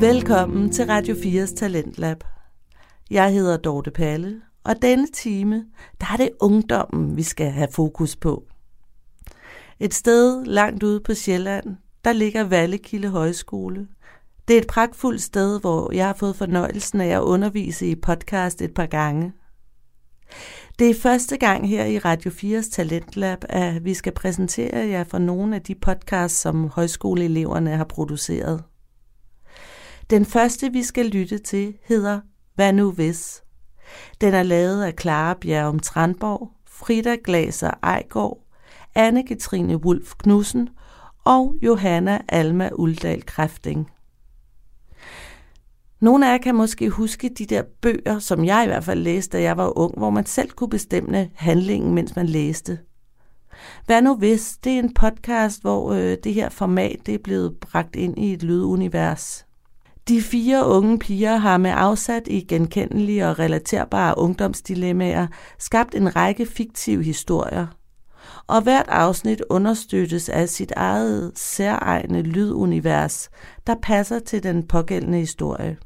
Velkommen til Radio 4's Talentlab. Jeg hedder Dorte Palle, og denne time, der er det ungdommen, vi skal have fokus på. Et sted langt ude på Sjælland, der ligger Vallekilde Højskole. Det er et pragtfuldt sted, hvor jeg har fået fornøjelsen af at undervise i podcast et par gange. Det er første gang her i Radio 4's Talentlab, at vi skal præsentere jer for nogle af de podcasts, som højskoleeleverne har produceret. Den første, vi skal lytte til, hedder Hvad nu hvis? Den er lavet af Clara Bjerrum Trandborg, Frida Glaser Ejgaard, Anne-Katrine Wulf Knudsen og Johanna Alma Uldal Kræfting. Nogle af jer kan måske huske de der bøger, som jeg i hvert fald læste, da jeg var ung, hvor man selv kunne bestemme handlingen, mens man læste. Hvad nu hvis? Det er en podcast, hvor øh, det her format det er blevet bragt ind i et lydunivers. De fire unge piger har med afsat i genkendelige og relaterbare ungdomsdilemmaer skabt en række fiktive historier. Og hvert afsnit understøttes af sit eget særegne lydunivers, der passer til den pågældende historie.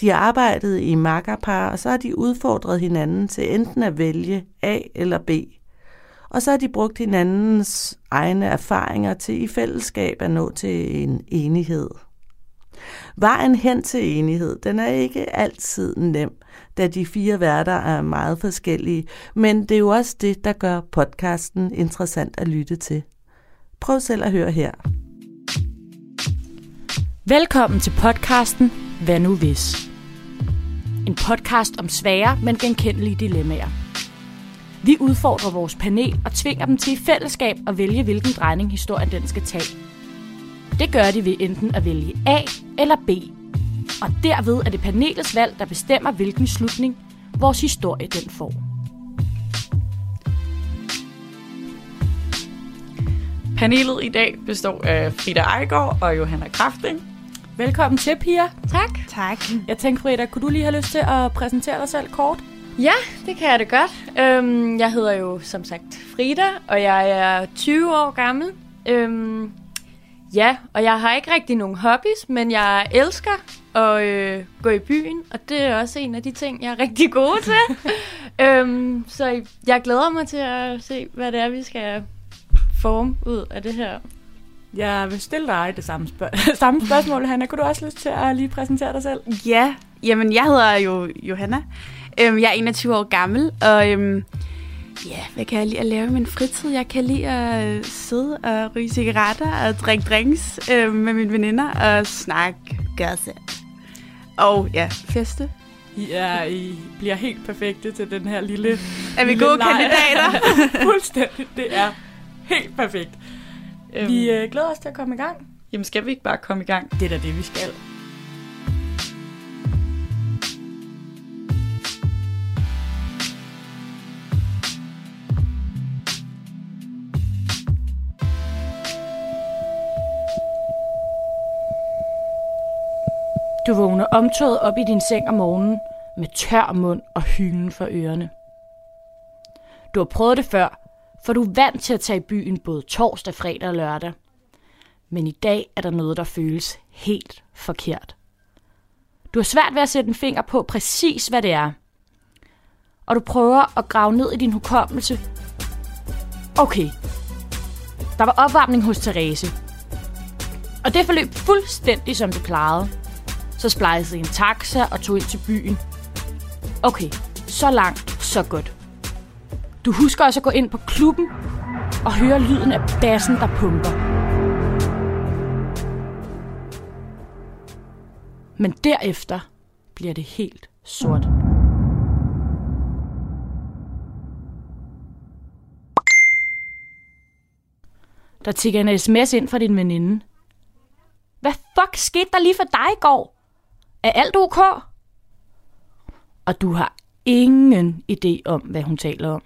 De har arbejdet i makkerpar, og så har de udfordret hinanden til enten at vælge A eller B. Og så har de brugt hinandens egne erfaringer til i fællesskab at nå til en enighed. Vejen hen til enighed, den er ikke altid nem, da de fire værter er meget forskellige, men det er jo også det, der gør podcasten interessant at lytte til. Prøv selv at høre her. Velkommen til podcasten Hvad nu hvis? En podcast om svære, men genkendelige dilemmaer. Vi udfordrer vores panel og tvinger dem til i fællesskab at vælge, hvilken drejning historien den skal tage. Det gør de ved enten at vælge A eller B. Og derved er det panelets valg, der bestemmer, hvilken slutning vores historie den får. Panelet i dag består af Frida Ejgaard og Johanna Krafting. Velkommen til, Pia. Tak. Tak. Jeg tænkte, Frida, kunne du lige have lyst til at præsentere dig selv kort? Ja, det kan jeg da godt. Øhm, jeg hedder jo som sagt Frida, og jeg er 20 år gammel. Øhm, ja, og jeg har ikke rigtig nogen hobbies, men jeg elsker at øh, gå i byen, og det er også en af de ting, jeg er rigtig god til. øhm, så jeg glæder mig til at se, hvad det er, vi skal forme ud af det her. Jeg vil stille dig det samme, spørg- samme spørgsmål, Hanna. Kunne du også lyst til at lige præsentere dig selv? Ja, jamen jeg hedder jo Johanna. Øhm, jeg er 21 år gammel, og øhm, ja, hvad kan jeg lide at lave i min fritid? Jeg kan lide at øh, sidde og ryge cigaretter og drikke drinks øh, med mine veninder og snakke gossip. Og ja, feste. I, er, I bliver helt perfekte til den her lille Er vi lille gode kandidater? Fuldstændig. Det er helt perfekt. Øhm, Vi øh, glæder os til at komme i gang. Jamen skal vi ikke bare komme i gang? Det er da det, vi skal. Du vågner omtået op i din seng om morgenen med tør mund og hylden for ørerne. Du har prøvet det før, for du er vant til at tage i byen både torsdag, fredag og lørdag. Men i dag er der noget, der føles helt forkert. Du har svært ved at sætte en finger på præcis, hvad det er. Og du prøver at grave ned i din hukommelse. Okay. Der var opvarmning hos Therese. Og det forløb fuldstændig som det plejede. Så splejsede en taxa og tog ind til byen. Okay, så langt, så godt. Du husker også at gå ind på klubben og høre lyden af bassen, der pumper. Men derefter bliver det helt sort. Der tigger en sms ind fra din veninde. Hvad fuck skete der lige for dig i går? Er alt ok? Og du har ingen idé om, hvad hun taler om.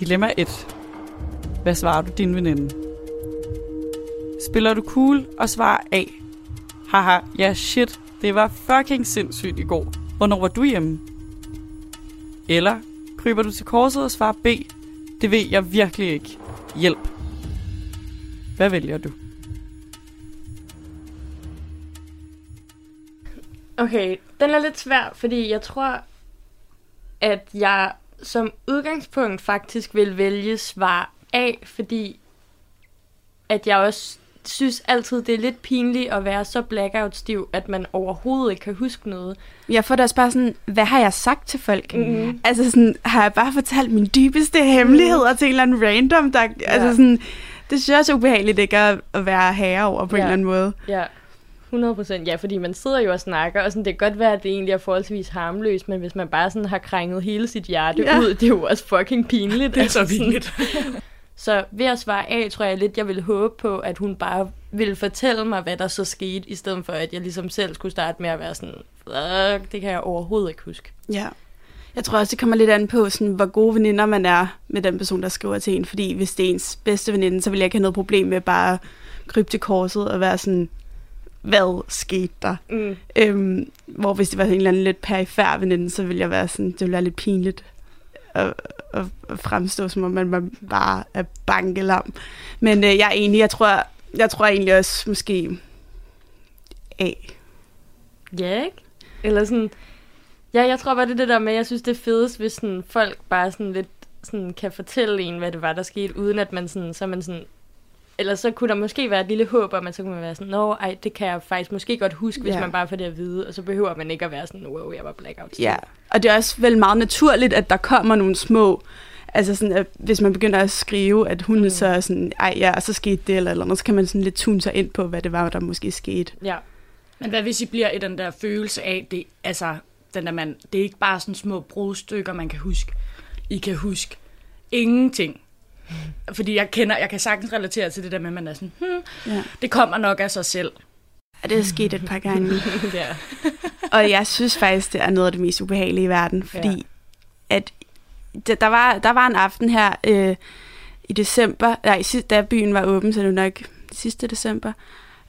Dilemma 1. Hvad svarer du din veninde? Spiller du cool og svarer A? Haha, ja shit, det var fucking sindssygt i går. Hvornår var du hjemme? Eller kryber du til korset og svarer B? Det ved jeg virkelig ikke. Hjælp. Hvad vælger du? Okay, den er lidt svær, fordi jeg tror, at jeg som udgangspunkt faktisk vil vælge svar A, fordi at jeg også synes altid, det er lidt pinligt at være så blackout-stiv, at man overhovedet ikke kan huske noget. Jeg får da også bare sådan, hvad har jeg sagt til folk? Mm. Altså sådan, har jeg bare fortalt mine dybeste hemmeligheder til en eller anden random, der, ja. altså sådan, det synes jeg også er ubehageligt ikke at, at være herre over på ja. en eller anden måde. Ja, 100 procent. Ja, fordi man sidder jo og snakker, og sådan, det kan godt være, at det egentlig er forholdsvis harmløst, men hvis man bare sådan har krænget hele sit hjerte Ja. ud, det er jo også fucking pinligt. Det er så Altså pinligt. Så ved at svare A, tror jeg lidt, jeg ville håbe på, at hun bare ville fortælle mig, hvad der så skete, i stedet for, at jeg ligesom selv skulle starte med at være sådan, det kan jeg overhovedet ikke huske. Ja. Jeg tror også, det kommer lidt an på, sådan, hvor gode veninder man er med den person, der skriver til en. Fordi hvis det er ens bedste veninde, så vil jeg ikke have noget problem med bare at krybe til korset og være sådan, hvad skete der? Mm. Øhm, hvor hvis det var en eller anden lidt perifær veninde, så ville jeg være sådan, det ville være lidt pinligt at, at, at fremstå, som om man, man bare er bankelam. Men øh, jeg er enig, jeg tror, jeg tror egentlig også måske A. Ja, ikke? Eller sådan... Ja, jeg tror bare, det er det der med, jeg synes, det er fedest, hvis sådan, folk bare sådan lidt sådan, kan fortælle en, hvad det var, der skete, uden at man sådan, så man sådan... Eller så kunne der måske være et lille håb om, at så kunne man være sådan, nå, ej, det kan jeg faktisk måske godt huske, hvis Ja. man bare får det at vide, og så behøver man ikke at være sådan, wow, jeg var blackout. Ja, og det er også vel meget naturligt, at der kommer nogle små... Altså sådan, at hvis man begynder at skrive, at hun mm. Mm. så er sådan, ej ja, og så skete det eller eller andet, så kan man sådan lidt tune sig ind på, hvad det var, der måske skete. Ja. Men hvad hvis I bliver i den der følelse af, det, altså, den der man, det er ikke bare sådan små brudstykker, man kan huske. I kan huske ingenting. Fordi jeg kender, jeg kan sagtens relatere til det der med, at man er sådan, hmm, Ja. det kommer nok af sig selv. Og det er sket et par gange. ja. og jeg synes faktisk, det er noget af det mest ubehagelige i verden, fordi ja. at der, var, der var en aften her øh, i december, nej, da byen var åben, så det var nok sidste december,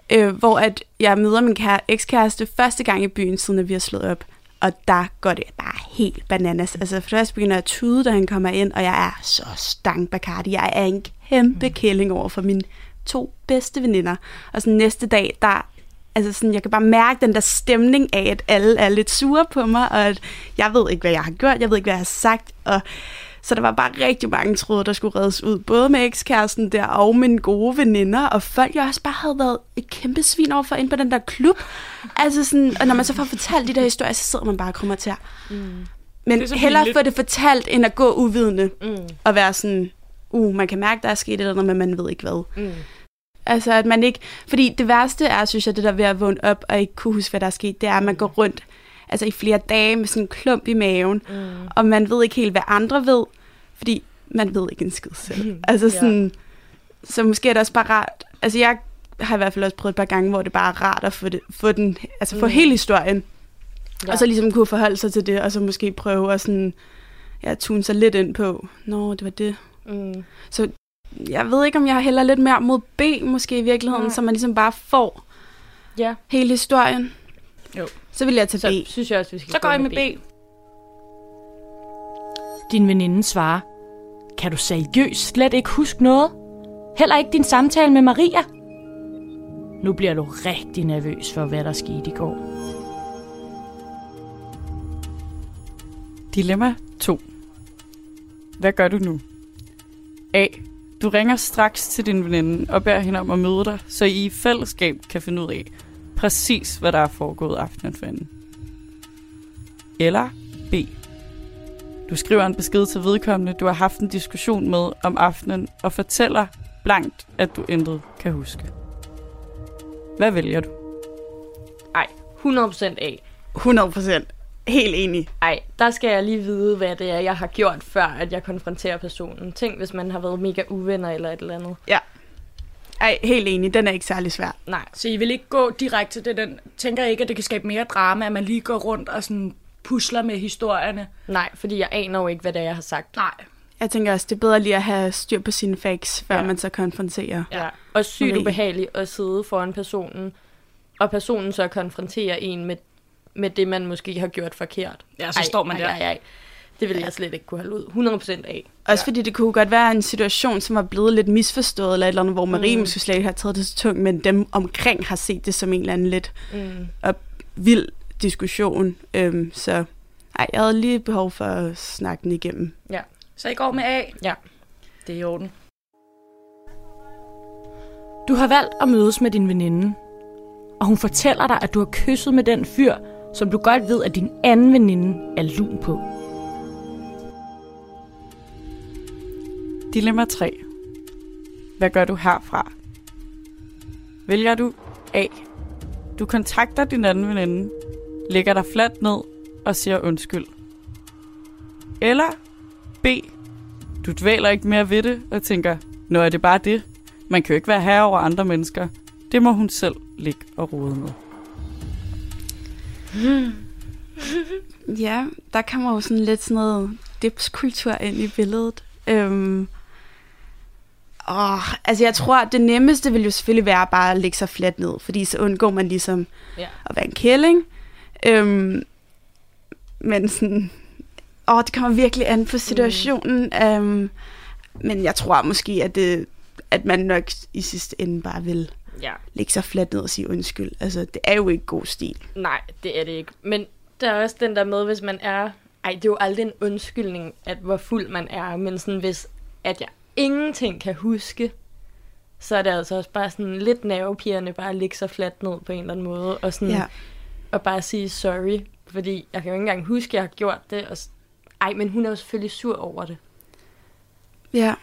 øh, hvor at jeg møder min kære, ekskæreste første gang i byen, siden at vi har slået op. Og der går det bare helt bananas. Altså første begynder jeg at tude, da han kommer ind, og jeg er så stang Bacardi. Jeg er en kæmpe kælling over for mine to bedste veninder. Og så næste dag, der altså sådan, jeg kan bare mærke den der stemning af, at alle er lidt sure på mig, og at jeg ved ikke, hvad jeg har gjort, jeg ved ikke, hvad jeg har sagt, og så der var bare rigtig mange tråde, der skulle reddes ud, både med ekskæresten der, og mine gode veninder, og folk, jeg også bare havde været et kæmpe svin over for ind på den der klub. Altså sådan, og når man så får fortalt de der historier, så sidder man bare og kommer til Mm. Men Det er hellere få det fortalt, end at gå uvidende, Mm. og være sådan, uh, man kan mærke, der er sket et eller andet, men man ved ikke hvad. Mm. Altså, at man ikke... Fordi det værste er, synes jeg, det der ved at vågne op og ikke kunne huske, hvad der er sket, det er, at man går rundt altså i flere dage med sådan en klump i maven, Mm. og man ved ikke helt, hvad andre ved, fordi man ved ikke en skid selv. Altså Ja. sådan... Så måske er det også bare rart... Altså, jeg har i hvert fald også prøvet et par gange, hvor det bare er rart at få, det, få den... Altså, få Mm. hele historien, Ja. og så ligesom kunne forholde sig til det, og så måske prøve at sådan... Ja, tune sig lidt ind på, nå, det var det. Mm. Jeg ved ikke, om jeg hælder lidt mere mod B, måske i virkeligheden, Nej. så man ligesom bare får Ja, hele historien. Jo. Så vil jeg tage så B. synes jeg også, vi skal Så gå går I med B. Din veninde svarer, kan du seriøst slet ikke huske noget? Heller ikke din samtale med Maria? Nu bliver du rigtig nervøs for, hvad der skete i går. Dilemma 2. Hvad gør du nu? A. Du ringer straks til din veninde og beder hende om at møde dig, så I i fællesskab kan finde ud af præcis, hvad der er foregået aftenen forinden. Eller B. Du skriver en besked til vedkommende, du har haft en diskussion med om aftenen, og fortæller blankt, at du intet kan huske. Hvad vælger du? Ej, 100% A. 100 procent. Helt enig. Ej, der skal jeg lige vide, hvad det er, jeg har gjort, før at jeg konfronterer personen. Tænk, hvis man har været mega uvenner eller et eller andet. Ej, helt enig. Den er ikke særlig svær. Nej. Så I vil ikke gå direkte til det? Den, tænker I ikke, at det kan skabe mere drama, at man lige går rundt og sådan pusler med historierne? Nej, fordi jeg aner jo ikke, hvad det er, jeg har sagt. Nej. Jeg tænker også, det er bedre lige at have styr på sine facts, før Ja. man så konfronterer. Ja. Og sygt Okay. ubehageligt at sidde foran personen, og personen så konfronterer en med, med det, man måske har gjort forkert. Ja, så ej, står man der. Ej, ej, ej. Det ville jeg slet ikke kunne holde ud. 100% af. Også fordi det kunne godt være en situation, som var blevet lidt misforstået, eller et eller andet, hvor Marie mm. måske slet ikke har taget det så tungt, men dem omkring har set det som en eller anden lidt Mm. vild diskussion. Øhm, så ej, jeg havde lige behov for at snakke den igennem. Så I går med A? Ja. Det er i orden. Du har valgt at mødes med din veninde, og hun fortæller dig, at du har kysset med den fyr, som du godt ved, at din anden veninde er lun på. Dilemma 3. Hvad gør du herfra? Vælger du A. Du kontakter din anden veninde, lægger dig fladt ned og siger undskyld. Eller B. Du dvæler ikke mere ved det og tænker, nå er det bare det? Man kan jo ikke være herre over andre mennesker. Det må hun selv ligge og rode med. Ja, der kommer jo sådan lidt sådan noget dipskultur ind i billedet. Øhm, åh, altså jeg tror, det nemmeste vil jo selvfølgelig være bare at lægge sig fladt ned, fordi så undgår man ligesom Ja. at være en kælling. Øhm, men sådan, åh, det kommer virkelig an på situationen. Mm. Øhm, men jeg tror måske, at, det, at man nok i sidste ende bare vil Ja. lægge sig fladt ned og sige undskyld. Altså, det er jo ikke god stil. Nej, det er det ikke. Men der er også den der med, hvis man er... Ej, det er jo aldrig en undskyldning, at hvor fuld man er. Men sådan, hvis at jeg ingenting kan huske, så er det altså også bare sådan lidt nervepirrende bare at ligge sig fladt ned på en eller anden måde. Og, sådan, Ja. og bare sige sorry. Fordi jeg kan jo ikke engang huske, at jeg har gjort det. Og, ej, men hun er jo selvfølgelig sur over det. Ja.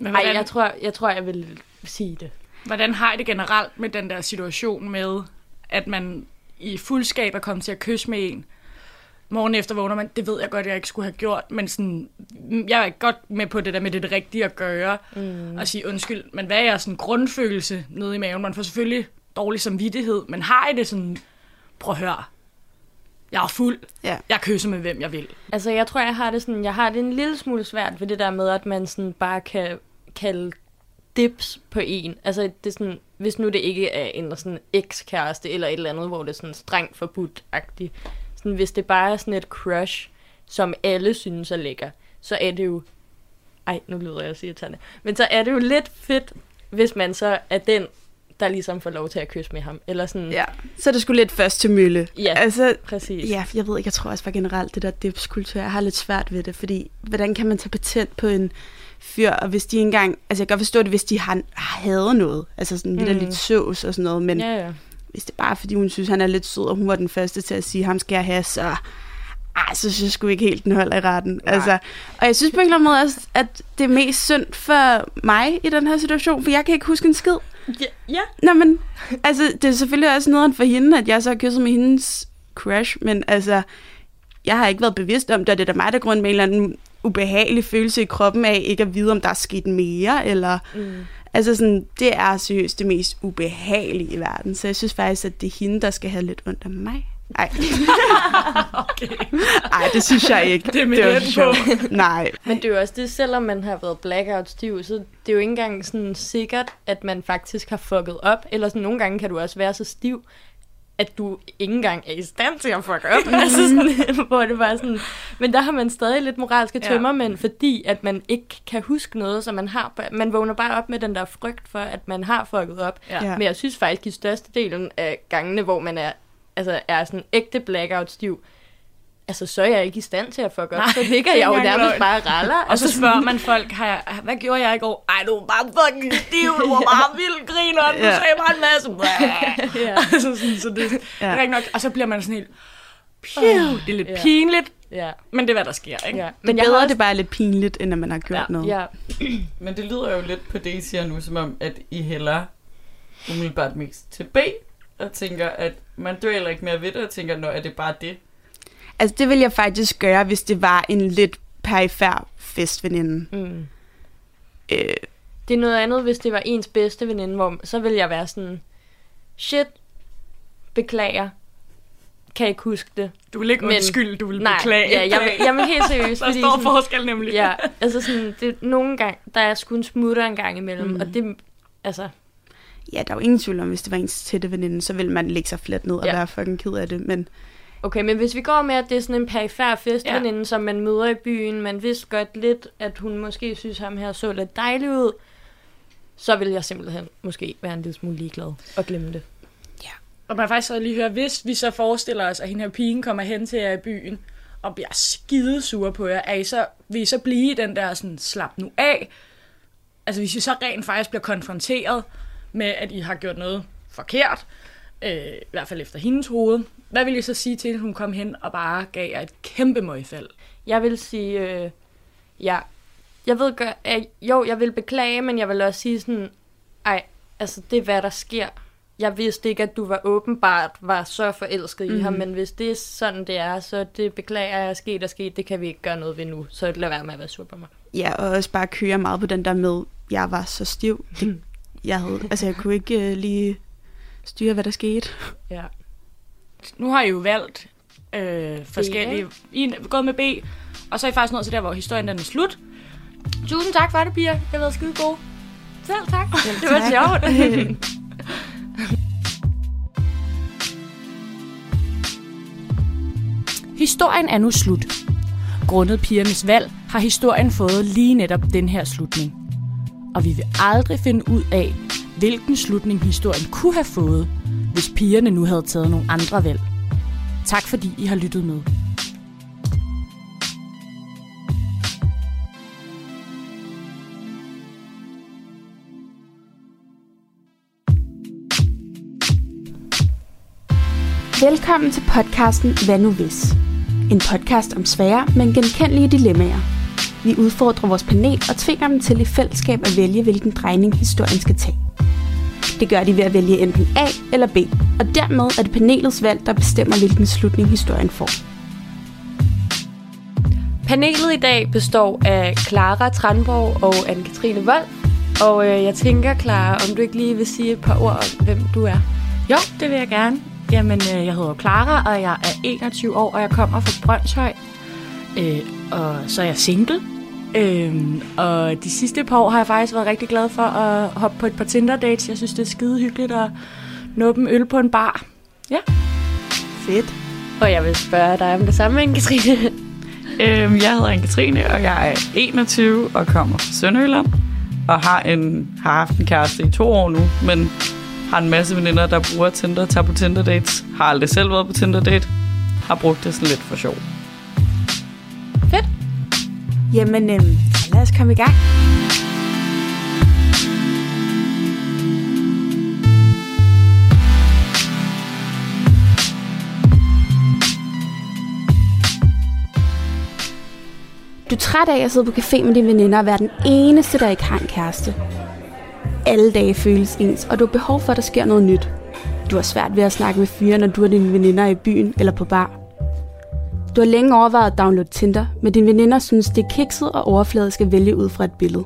Men Nej, hvordan, jeg tror, jeg tror, jeg vil sige det. hvordan har I det generelt med den der situation med, at man i fuldskab er kommet til at kysse med en, morgen efter vågner man, det ved jeg godt, jeg ikke skulle have gjort, men sådan, mm, jeg er godt med på det der med det, det rigtige at gøre, mm. og sige undskyld, men hvad er sådan grundfølelse nede i maven? Man får selvfølgelig dårlig samvittighed, men har I det sådan, prøv at høre, jeg er fuld, Ja. jeg kysser med hvem jeg vil. Altså, jeg tror, jeg har det sådan, jeg har det en lille smule svært ved det der med, at man sådan bare kan kalde dips på en. Altså, det er sådan, hvis nu det ikke er en sådan ekskæreste eller et eller andet, hvor det er sådan strengt forbudt-agtigt. Sådan, hvis det bare er sådan et crush, som alle synes er lækker, så er det jo... Ej, nu lyder jeg sige irriterende. Men så er det jo lidt fedt, hvis man så er den, der ligesom får lov til at kysse med ham. Eller sådan, Ja, så er det sgu lidt først til mølle. Ja. Altså, præcis. ja, jeg ved ikke, jeg tror også bare generelt, det der dipskultur, jeg har lidt svært ved det, fordi hvordan kan man tage patent på en fyr, og hvis de engang, altså jeg kan godt forstå det, hvis de har, havde noget, altså sådan lidt, Mm. lidt søvs og sådan noget, men Ja, ja. Hvis det er bare fordi hun synes, han er lidt sød, og hun var den første til at sige, ham skal jeg have, så, ah, så synes jeg sgu ikke helt, den holder i retten. Altså, og jeg synes på en eller anden måde også, at det er mest synd for mig i den her situation, for jeg kan ikke huske en skid. Ja, ja. Nå, men altså, det er selvfølgelig også noget for hende, at jeg så har kysset med hendes crush, men altså, jeg har ikke været bevidst om det, og det er da mig, der grund med en eller anden ubehagelig følelse i kroppen af ikke at vide, om der er sket mere, eller... Mm. Altså sådan, det er seriøst det mest ubehagelige i verden, så jeg synes faktisk, at det er hende, der skal have lidt ondt af mig. Ej, Okay. Ej det synes jeg ikke. Det er med den på. Nej. Men det er jo også det, selvom man har været blackout stiv, så det er jo ikke engang sådan sikkert, at man faktisk har fucket op. Eller sådan, nogle gange kan du også være så stiv, at du ikke engang er i stand til at fuck op. altså sådan, hvor det bare sådan... Men der har man stadig lidt moralske Ja. tømmermænd, fordi at man ikke kan huske noget, så man har... Man vågner bare op med den der frygt for, at man har fucket op. Ja. Ja. Men jeg synes faktisk, i største delen af gangene, hvor man er, altså er sådan ægte blackout stiv, altså så er jeg ikke i stand til at fuck op. Nej, så ligger er jeg jo nærmest løgn. bare og raller. Og så spørger man folk, har jeg, hvad gjorde jeg i går? Ej, du var bare fucking stiv, du var bare vild griner, du Ja. sagde bare en masse. ja. altså sådan, så det Ja. er nok. Og så bliver man sådan helt, Piu, det er lidt Ja. pinligt, ja. men det er, hvad der sker, ikke? ja. Men er bedre, at det bare er lidt pinligt, end at man har gjort Ja. noget. Ja, Men det lyder jo lidt på det, I siger nu, som om, at I hælder umiddelbart mest til B, og tænker, at man dvæler ikke mere ved det, og tænker, nå, er det bare det? Altså, det vil jeg faktisk gøre, hvis det var en lidt perifær festveninde. mm. Øh, Det er noget andet, hvis det var ens bedste veninde, hvor så vil jeg være sådan, shit, beklager, kan ikke huske det. Du vil ikke Men- undskylde, du vil Nej, beklage. ja, jeg, vil, jeg vil helt seriøst, Der står sådan, forskel nemlig. ja, altså sådan, det, nogle gange, der er sgu en smutter en gang imellem, mm. og det, altså, ja, der er jo ingen tvivl om, hvis det var ens tætte veninde, så ville man lægge sig fladt ned og Ja. være fucking ked af det. Men Okay, men hvis vi går med, at det er sådan en perifær festveninde, ja. som man møder i byen, man vidste godt lidt, at hun måske synes, at ham her så lidt dejlig ud, så vil jeg simpelthen måske være en lille smule ligeglad og glemme det. Og man faktisk så lige høre, hvis vi så forestiller os, at hende her pigen kommer hen til jer i byen, og bliver skide sure på jer, er I så, vil I så blive den der sådan, slap nu af? Altså hvis I så rent faktisk bliver konfronteret med, at I har gjort noget forkert, øh, i hvert fald efter hendes hoved, hvad vil I så sige til, at hun kom hen og bare gav jer et kæmpe møgfald? Jeg vil sige, øh, ja, jeg ved godt, at, jo, jeg vil beklage, men jeg vil også sige sådan, ej, altså det er, hvad der sker. Jeg vidste ikke, at du var åbenbart var så forelsket mm. i ham, men hvis det er sådan, det er, så det beklager jeg, sket og sket, det kan vi ikke gøre noget ved nu, så lad være med at være sur på mig. Ja, og også bare køre meget på den der med, jeg var så stiv. Det, jeg, havde, altså, jeg kunne ikke uh, lige styre, hvad der skete. Ja. Nu har I jo valgt øh, forskellige... I er gået med B, og så er I faktisk nået til der, hvor historien den er slut. Tusind tak for det, Pia. Det har været skide god. Selv tak. det var sjovt. Historien er nu slut. Grundet pigernes valg har historien fået lige netop den her slutning. Og vi vil aldrig finde ud af, hvilken slutning historien kunne have fået, hvis pigerne nu havde taget nogle andre valg. Tak fordi I har lyttet med. Velkommen til podcasten Hvad nu hvis? En podcast om svære, men genkendelige dilemmaer. Vi udfordrer vores panel og tvinger dem til i fællesskab at vælge, hvilken drejning historien skal tage. Det gør de ved at vælge enten A eller B, og dermed er det panelets valg, der bestemmer, hvilken slutning historien får. Panelet i dag består af Clara Tranborg og Anne-Katrine Vold. Og øh, jeg tænker, Clara, om du ikke lige vil sige et par ord om, hvem du er. Jo, det vil jeg gerne. Jamen, øh, jeg hedder Clara, og jeg er 21 år, og jeg kommer fra Brøndshøj. Øh, og så er jeg single. Øh, og de sidste par år har jeg faktisk været rigtig glad for at hoppe på et par Tinder-dates. Jeg synes, det er skide hyggeligt at nuppe en øl på en bar. Ja. Fedt. Og jeg vil spørge dig om det samme, Anne-Katrine. Øhm, jeg hedder Anne-Katrine, og jeg er 21 og kommer fra Sønderjylland. Og har, en, har haft en kæreste i to år nu, men har en masse veninder, der bruger Tinder, tager på Tinder dates. Har aldrig selv været på Tinder date. Har brugt det sådan lidt for sjov. Fedt. Jamen, øh, lad os komme i gang. Du er træt af at sidde på café med dine veninder og være den eneste, der ikke har en kæreste. Alle dage føles ens, og du har behov for, at der sker noget nyt. Du har svært ved at snakke med fyre, når du og dine veninder er i byen eller på bar. Du har længe overvejet at downloade Tinder, men dine veninder synes, det er kikset og overfladisk at vælge ud fra et billede.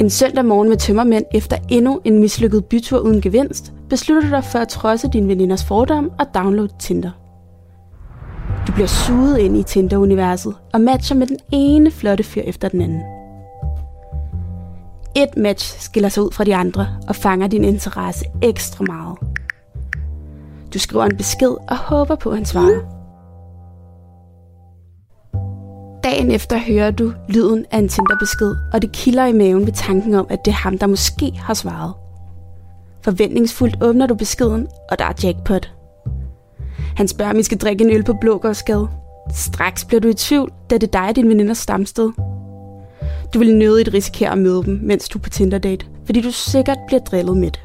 En søndag morgen med tømmermænd efter endnu en mislykket bytur uden gevinst, beslutter du dig for at trodse dine veninders fordom og downloade Tinder. Du bliver suget ind i Tinder-universet og matcher med den ene flotte fyr efter den anden. Et match skiller sig ud fra de andre og fanger din interesse ekstra meget. Du skriver en besked og håber på, at han svarer. Dagen efter hører du lyden af en Tinder-besked, og det kilder i maven ved tanken om, at det er ham, der måske har svaret. Forventningsfuldt åbner du beskeden, og der er jackpot. Han spørger, om I skal drikke en øl på Blågårdsgade. Straks bliver du i tvivl, da det er dig og din veninders stamsted. Du vil nødigt risikere at møde dem, mens du er på Tinder-date, fordi du sikkert bliver drillet med det.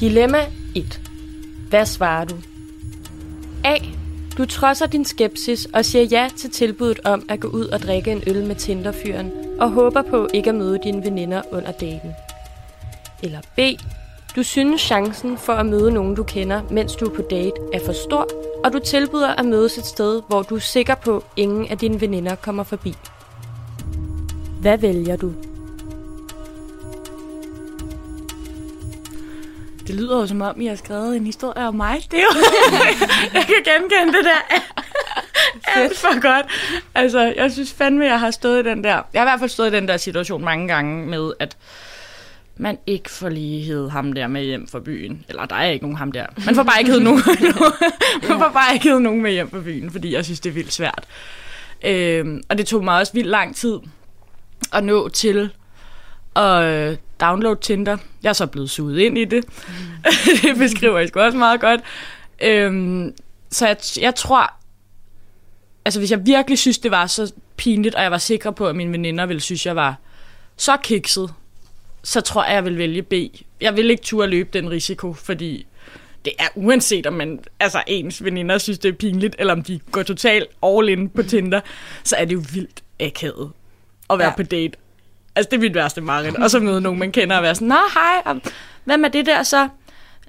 Dilemma 1. Hvad svarer du? A. Du trodser din skepsis og siger ja til tilbuddet om at gå ud og drikke en øl med Tinderfyren og håber på ikke at møde dine veninder under daten. Eller B. Du synes chancen for at møde nogen, du kender, mens du er på date, er for stor, og du tilbyder at mødes et sted, hvor du er sikker på, at ingen af dine veninder kommer forbi. Hvad vælger du? Det lyder jo som om, I har skrevet en historie om mig. Det er jo... jeg kan genkende det der alt for godt. Altså, jeg synes fandme, jeg har stået i den der... Jeg har i hvert fald stået i den der situation mange gange med, at man ikke får lige hed ham der med hjem fra byen. Eller der er ikke nogen ham der. Man får bare ikke hed nogen, man får bare ikke hed nogen med hjem fra byen, fordi jeg synes, det er vildt svært. Øhm, og det tog mig også vildt lang tid at nå til at downloade Tinder. Jeg er så blevet suget ind i det. Mm. det beskriver jeg sgu også meget godt. Øhm, så jeg, jeg tror, altså hvis jeg virkelig synes, det var så pinligt, og jeg var sikker på, at mine veninder ville synes, jeg var så kikset, så tror jeg, jeg vil vælge B. Jeg vil ikke turde løbe den risiko, fordi det er uanset om man, altså ens veninder synes, det er pinligt, eller om de går totalt all in på Tinder, så er det jo vildt akavet at være ja. på date. Altså, det er mit værste mareridt. Og så møde nogen, man kender og være sådan, Nå, hej, hvad med det der så?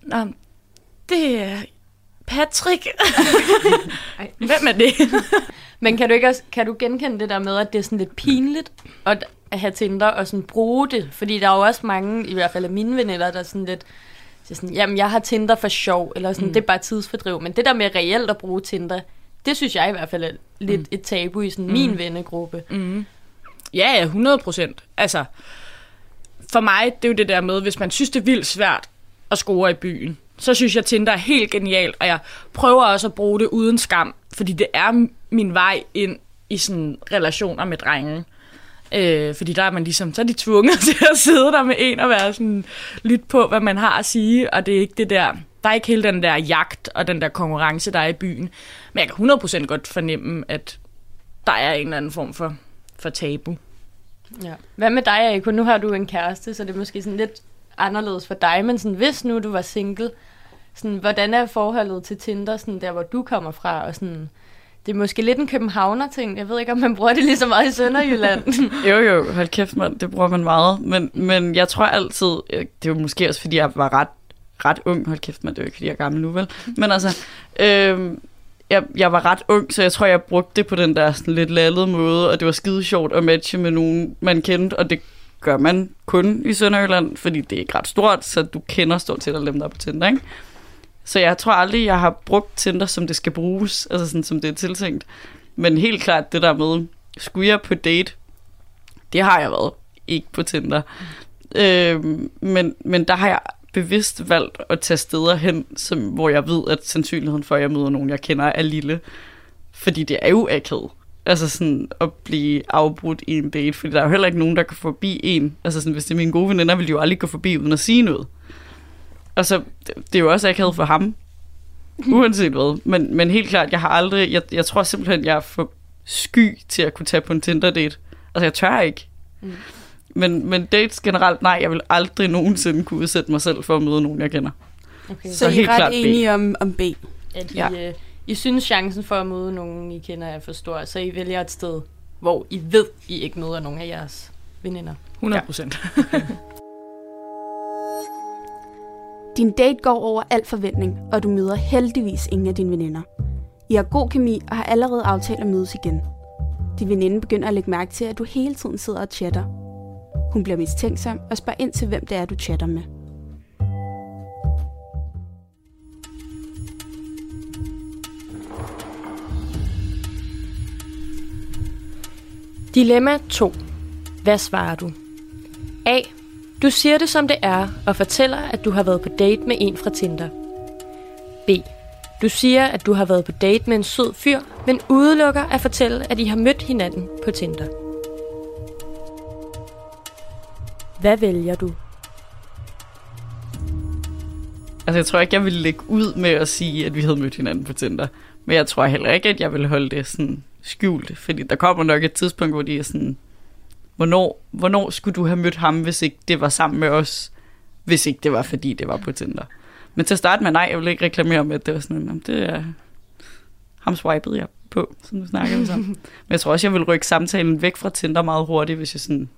Nå, det er Patrick. Hvem er det? Men kan du ikke også, kan du genkende det der med, at det er sådan lidt pinligt at have Tinder og sådan bruge det? Fordi der er jo også mange, i hvert fald af mine venner, der er sådan lidt, så sådan, jamen jeg har Tinder for sjov, eller sådan, mm. det er bare tidsfordriv. Men det der med reelt at bruge Tinder, det synes jeg i hvert fald er lidt mm. et tabu i sådan mm. min vennegruppe. Mm. Ja, ja, 100 procent. Altså, for mig, det er jo det der med, hvis man synes, det er vildt svært at score i byen, så synes jeg, Tinder er helt genialt, og jeg prøver også at bruge det uden skam, fordi det er min vej ind i sådan relationer med drenge. Øh, fordi der er man ligesom, så er de tvunget til at sidde der med en og være sådan, lyt på, hvad man har at sige, og det er ikke det der, der er ikke hele den der jagt og den der konkurrence, der er i byen. Men jeg kan 100% godt fornemme, at der er en eller anden form for, for tabu. Ja. Hvad med dig, Eko? Nu har du en kæreste, så det er måske sådan lidt anderledes for dig, men sådan, hvis nu du var single, sådan, hvordan er forholdet til Tinder, sådan, der hvor du kommer fra, og sådan, det er måske lidt en københavner-ting. Jeg ved ikke, om man bruger det lige så meget i Sønderjylland. jo, jo, hold kæft, man. Det bruger man meget. Men, men jeg tror altid, øh, det er måske også, fordi jeg var ret, ret ung. Hold kæft, man. Det er jo ikke, fordi jeg er gammel nu, vel? Men altså, øh, jeg, jeg var ret ung, så jeg tror, jeg brugte det på den der sådan lidt lallede måde, og det var skide sjovt at matche med nogen, man kendte, og det gør man kun i Sønderjylland, fordi det er ikke ret stort, så du kender stort set alle dem, der er på Tinder, ikke? Så jeg tror aldrig, jeg har brugt Tinder, som det skal bruges, altså sådan, som det er tiltænkt. Men helt klart det der med, skulle jeg på date, det har jeg været, ikke på Tinder. Øh, men, men der har jeg bevidst valgt at tage steder hen, som, hvor jeg ved, at sandsynligheden for, at jeg møder nogen, jeg kender, er lille. Fordi det er jo akavet. Altså sådan at blive afbrudt i en date, fordi der er jo heller ikke nogen, der kan forbi en. Altså sådan, hvis det er mine gode veninder, vil de jo aldrig gå forbi uden at sige noget. Og så, det er jo også akavet for ham, uanset hvad. Men, men helt klart, jeg har aldrig, jeg, jeg tror simpelthen, jeg er for sky til at kunne tage på en Tinder-date. Altså, jeg tør ikke. Mm. Men, men dates generelt, nej, jeg vil aldrig nogensinde kunne udsætte mig selv for at møde nogen, jeg kender. Okay. Så, så I er ret enige om, om B? At I, ja. øh, I synes, chancen for at møde nogen, I kender, er for stor, så I vælger et sted, hvor I ved, I ikke møder nogen af jeres veninder? 100 procent. Ja. Din date går over al forventning, og du møder heldigvis ingen af dine veninder. I har god kemi og har allerede aftalt at mødes igen. Din veninde begynder at lægge mærke til, at du hele tiden sidder og chatter. Hun bliver mistænksom og spørger ind til, hvem det er, du chatter med. Dilemma 2. Hvad svarer du? A. Du siger det som det er, og fortæller, at du har været på date med en fra Tinder. B. Du siger, at du har været på date med en sød fyr, men udelukker at fortælle, at I har mødt hinanden på Tinder. Hvad vælger du? Altså, jeg tror ikke, jeg ville lægge ud med at sige, at vi havde mødt hinanden på Tinder. Men jeg tror heller ikke, at jeg vil holde det sådan skjult. Fordi der kommer nok et tidspunkt, hvor de er sådan, hvornår, hvornår skulle du have mødt ham, hvis ikke det var sammen med os? Hvis ikke det var, fordi det var på Tinder. Men til at starte med, nej, jeg vil ikke reklamere med, at det var sådan, det er ham swipede jeg på, som du snakkede om. Men jeg tror også, jeg vil rykke samtalen væk fra Tinder meget hurtigt, hvis jeg sådan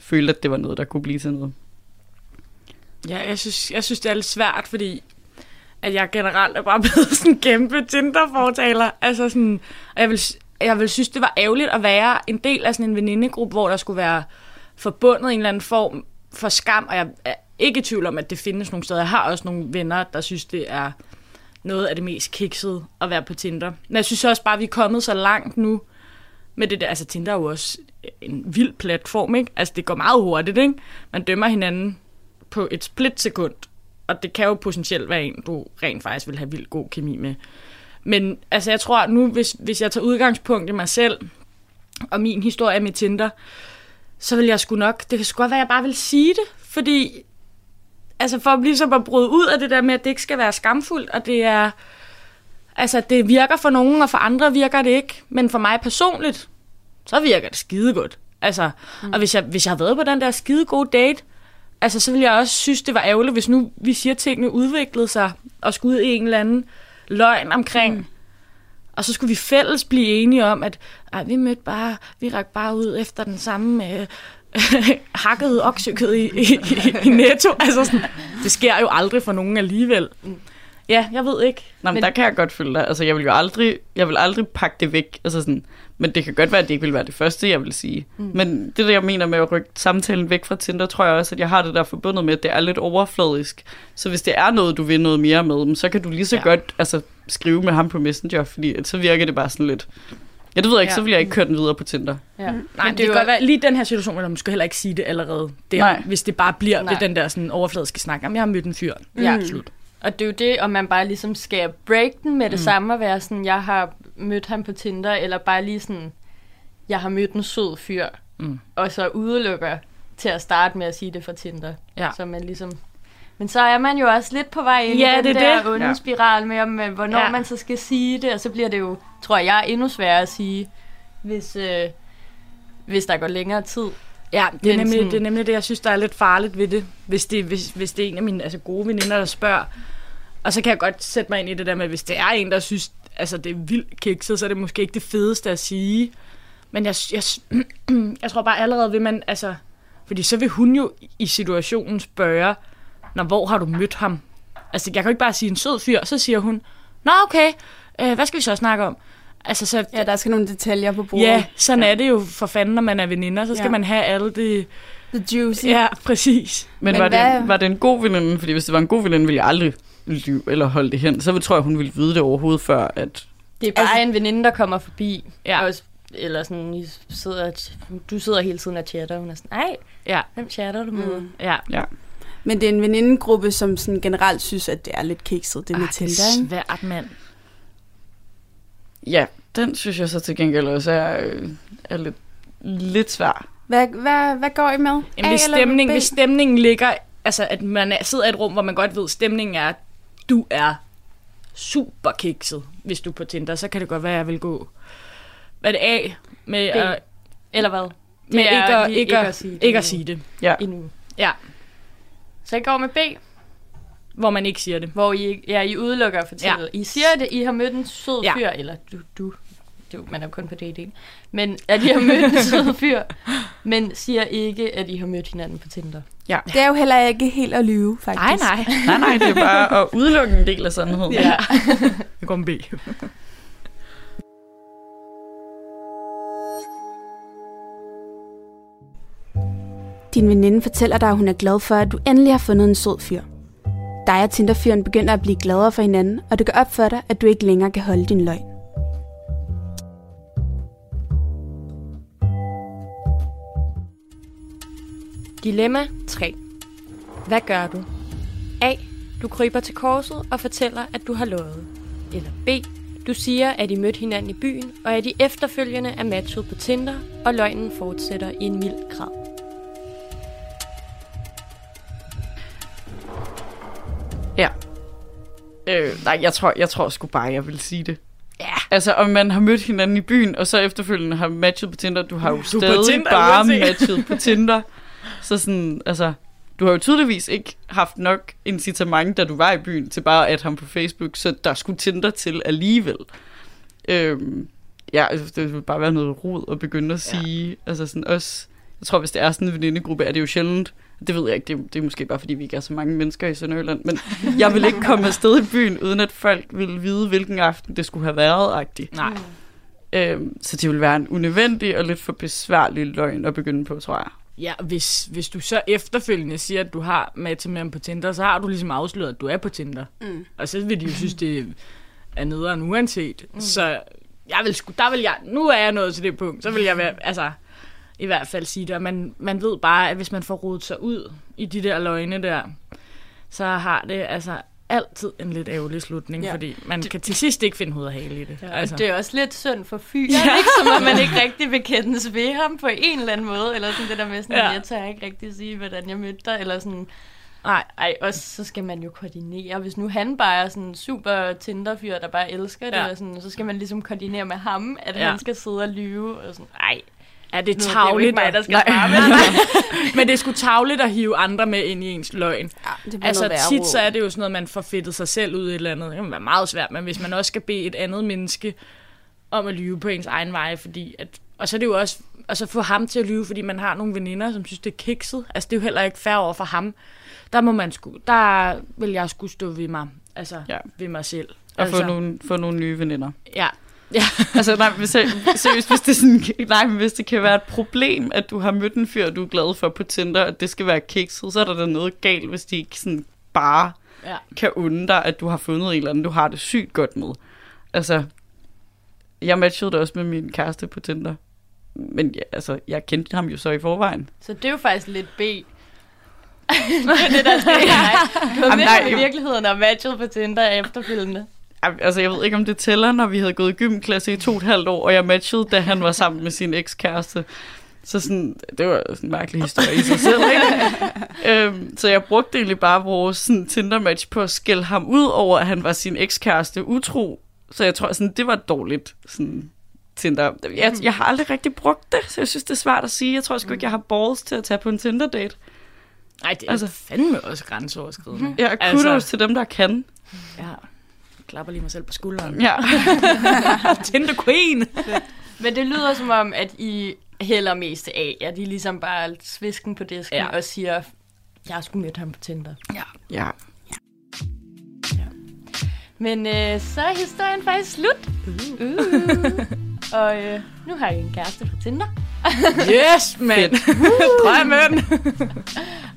følte, at det var noget, der kunne blive til noget. Ja, jeg synes, jeg synes det er lidt svært, fordi at jeg generelt er bare blevet sådan en kæmpe Tinder-fortaler. Altså sådan, og jeg vil, jeg vil synes, det var ærgerligt at være en del af sådan en venindegruppe, hvor der skulle være forbundet en eller anden form for skam, og jeg er ikke i tvivl om, at det findes nogle steder. Jeg har også nogle venner, der synes, det er noget af det mest kiksede at være på Tinder. Men jeg synes også bare, at vi er kommet så langt nu med det der. Altså Tinder er jo også en vild platform, ikke? Altså, det går meget hurtigt, ikke? Man dømmer hinanden på et splitsekund, og det kan jo potentielt være en, du rent faktisk vil have vildt god kemi med. Men altså, jeg tror nu, hvis, hvis jeg tager udgangspunkt i mig selv, og min historie med Tinder, så vil jeg sgu nok, det kan sgu godt være, at jeg bare vil sige det, fordi, altså for ligesom at blive så bare bryde ud af det der med, at det ikke skal være skamfuldt, og det er, altså det virker for nogen, og for andre virker det ikke, men for mig personligt, så virker det skide godt. Altså, mm. og hvis jeg, hvis jeg har været på den der skide gode date, altså så vil jeg også synes, det var ærgerligt, hvis nu vi siger, at tingene udviklede sig, og skulle ud i en eller anden løgn omkring, mm. og så skulle vi fælles blive enige om, at ej, vi mødte bare, vi rakte bare ud efter den samme øh, hakkede oksekød i, i, i, i netto. Altså sådan, det sker jo aldrig for nogen alligevel. Ja, jeg ved ikke. Nå, men, men der kan jeg godt følge dig. Altså, jeg vil jo aldrig, jeg vil aldrig pakke det væk. Altså sådan, men det kan godt være, at det ikke vil være det første, jeg vil sige. Mm. Men det, der jeg mener med at rykke samtalen væk fra Tinder, tror jeg også, at jeg har det der forbundet med, at det er lidt overfladisk. Så hvis det er noget, du vil noget mere med, så kan du lige så ja. godt altså, skrive med ham på Messenger, fordi så virker det bare sådan lidt... Ja, det ved jeg ikke, ja. så vil jeg ikke køre den videre på Tinder. Ja. Mm. Nej, det, det kan godt være, lige den her situation, hvor man måske heller ikke sige det allerede. Der, Nej. Hvis det bare bliver Nej. ved den der sådan overfladiske snak. Jamen, jeg har mødt en fyr. Ja, mm. slut. Og det er jo det, om man bare ligesom skal break den med det mm. samme, og være sådan, jeg har mødt ham på Tinder, eller bare lige sådan, jeg har mødt en sød fyr, mm. og så udelukker til at starte med at sige det for Tinder. Ja. Så man ligesom... Men så er man jo også lidt på vej ind ja, i den det der det. onde ja. spiral med, om, øh, hvornår ja. man så skal sige det, og så bliver det jo, tror jeg, endnu sværere at sige, hvis, øh, hvis der går længere tid. Ja, det er, nemlig, sådan... det er nemlig det, jeg synes, der er lidt farligt ved det, hvis det, hvis, hvis det er en af mine altså, gode veninder, der spørger. Og så kan jeg godt sætte mig ind i det der med, hvis det er en, der synes, altså det er vildt kikset, så er det måske ikke det fedeste at sige. Men jeg, jeg, jeg tror bare allerede vil man, altså, fordi så vil hun jo i situationen spørge, når hvor har du mødt ham? Altså, jeg kan jo ikke bare sige en sød fyr, så siger hun, nå okay, øh, hvad skal vi så snakke om? Altså, så, ja, der skal nogle detaljer på bordet. Ja, sådan ja. er det jo for fanden, når man er veninder. Så skal ja. man have alle det... The juicy. Ja, præcis. Men, Men var, det, var det en god veninde? Fordi hvis det var en god veninde, ville jeg aldrig lyve eller holde det hen. Så tror jeg, hun ville vide det overhovedet før, at... Det er bare altså, en veninde, der kommer forbi. Ja. Og eller sådan, I sidder, du sidder hele tiden og chatter, og hun er sådan, nej, ja. hvem chatter du med? Mm. Ja. ja. Men det er en venindegruppe, som sådan generelt synes, at det er lidt kikset, det med Tinder, det er svært, mand. Ja, den synes jeg så til gengæld også er, øh, er lidt, lidt svær. Hvad, hvad, hvad går I med? Jamen, hvis, stemning, hvis stemningen ligger, altså at man sidder i et rum, hvor man godt ved, at stemningen er, at du er super kikset, hvis du er på Tinder, så kan det godt være, at jeg vil gå hvad det A med B. at... Eller hvad? Med ikke, at, ikke, ikke, at, sige det, ikke at sige det. Ja. Endnu. Ja. Så jeg går med B. Hvor man ikke siger det. Hvor I, ja, I udelukker at fortælle. Ja. I siger det, I har mødt en sød ja. fyr, eller du, du, du, man er jo kun på date, ikke? Men at I har mødt en sød fyr, men siger ikke, at I har mødt hinanden på Tinder. Ja. Det er jo heller ikke helt at lyve, faktisk. Nej, nej. nej, nej, det er bare at udelukke en del af sandheden. Ja. Det går med B. Din veninde fortæller dig, at hun er glad for, at du endelig har fundet en sød fyr. Dig og Tinderfyren begynder at blive gladere for hinanden, og det går op for dig, at du ikke længere kan holde din løgn. Dilemma 3. Hvad gør du? A. Du kryber til korset og fortæller, at du har lovet. Eller B. Du siger, at I mødte hinanden i byen, og at I efterfølgende er matchet på Tinder, og løgnen fortsætter i en mild grad. Ja. Øh, nej, jeg tror, jeg tror sgu bare, jeg vil sige det. Ja. Altså, om man har mødt hinanden i byen, og så efterfølgende har matchet på Tinder, du har jo du stadig Tinder, bare matchet på Tinder. Så sådan, altså, du har jo tydeligvis ikke haft nok incitament, da du var i byen, til bare at ham på Facebook, så der skulle Tinder til alligevel. Øhm, ja, altså, det vil bare være noget rod at begynde at sige. Ja. Altså sådan også, jeg tror, hvis det er sådan en venindegruppe, er det jo sjældent, det ved jeg ikke, det, det er måske bare, fordi vi ikke er så mange mennesker i Sønderjylland, men jeg vil ikke komme afsted i byen, uden at folk ville vide, hvilken aften det skulle have været, agtigt. Nej. Øhm, så det vil være en unødvendig og lidt for besværlig løgn at begynde på, tror jeg. Ja, hvis, hvis du så efterfølgende siger, at du har matchet med ham på Tinder, så har du ligesom afsløret, at du er på Tinder. Mm. Og så vil de jo synes, det er nederen uanset. Mm. Så jeg vil, der vil jeg, nu er jeg nået til det punkt, så vil jeg være, altså, i hvert fald sige det. Og man, man ved bare, at hvis man får rodet sig ud i de der løgne der, så har det altså altid en lidt ærgerlig slutning, Ja. fordi man kan til sidst ikke finde hoved og hale i det. Ja, altså. Det er også lidt synd for fyren, ja. ikke? Som om man ikke rigtig vil kendes ved ham på en eller anden måde. Eller sådan det der med sådan. Ja. jeg tør ikke rigtig sige, hvordan jeg mødte dig. Eller sådan, nej, ej, og så skal man jo koordinere. Hvis nu han bare er sådan en super Tinder-fyr, der bare elsker det, Ja. og sådan, så skal man ligesom koordinere med ham, at Ja. han skal sidde og lyve. Og sådan, ej, er det er det jo tavligt? ikke mig, der skal Nej. med Men det er sgu tavligt at hive andre med ind i ens løgn. Ja, det Altså tit så er det jo sådan noget, man får fedtet sig selv ud i et eller andet. Det kan være meget svært, men hvis man også skal bede et andet menneske om at lyve på ens egen vej, fordi at, og så er det jo også, og så få ham til at lyve, fordi man har nogle veninder, som synes, det er kikset. Altså det er jo heller ikke fair over for ham. Der må man sgu, der vil jeg skulle stå ved mig, altså Ja. ja. ved mig selv. Og altså, få, nogle, få nogle nye veninder. Ja, altså, nej, hvis, seriøst, hvis det, er sådan, nej, men hvis det kan være et problem, at du har mødt en fyr, du er glad for på Tinder, at det skal være kikset, så er der da noget galt, hvis de ikke sådan bare ja. kan unde dig, at du har fundet en eller anden, du har det sygt godt med. Altså, jeg matchede det også med min kæreste på Tinder. Men ja, altså, jeg kendte ham jo så i forvejen. Så det er jo faktisk lidt B. det der sker nej. Du har i virkeligheden og matchet på Tinder efterfølgende. Altså, jeg ved ikke, om det tæller, når vi havde gået i gymklasse i to og et halvt år, og jeg matchede, da han var sammen med sin ekskæreste. Så sådan, det var sådan en mærkelig historie i sig selv, ikke? øhm, så jeg brugte egentlig bare vores sådan, Tinder-match på at skælde ham ud over, at han var sin ekskæreste utro. Så jeg tror, sådan, det var dårligt sådan, Tinder. Jeg, jeg har aldrig rigtig brugt det, så jeg synes, det er svært at sige. Jeg tror sgu ikke, jeg har balls til at tage på en Tinder-date. Ej, det er Altså- fandme også grænseoverskridende. Jeg er kudos Altså- til dem, der kan. Ja. Jeg klapper lige mig selv på skulderen. Ja. Tinder Queen! Men det lyder som om, at I hælder mest af, at I ligesom bare svisken på disken ja. Ja. og siger, jeg har sgu mødt ham på Tinder. ja. Men øh, så er historien faktisk slut. Uh. og øh, nu har I en kæreste på Tinder. Yes, mand! Drømmen!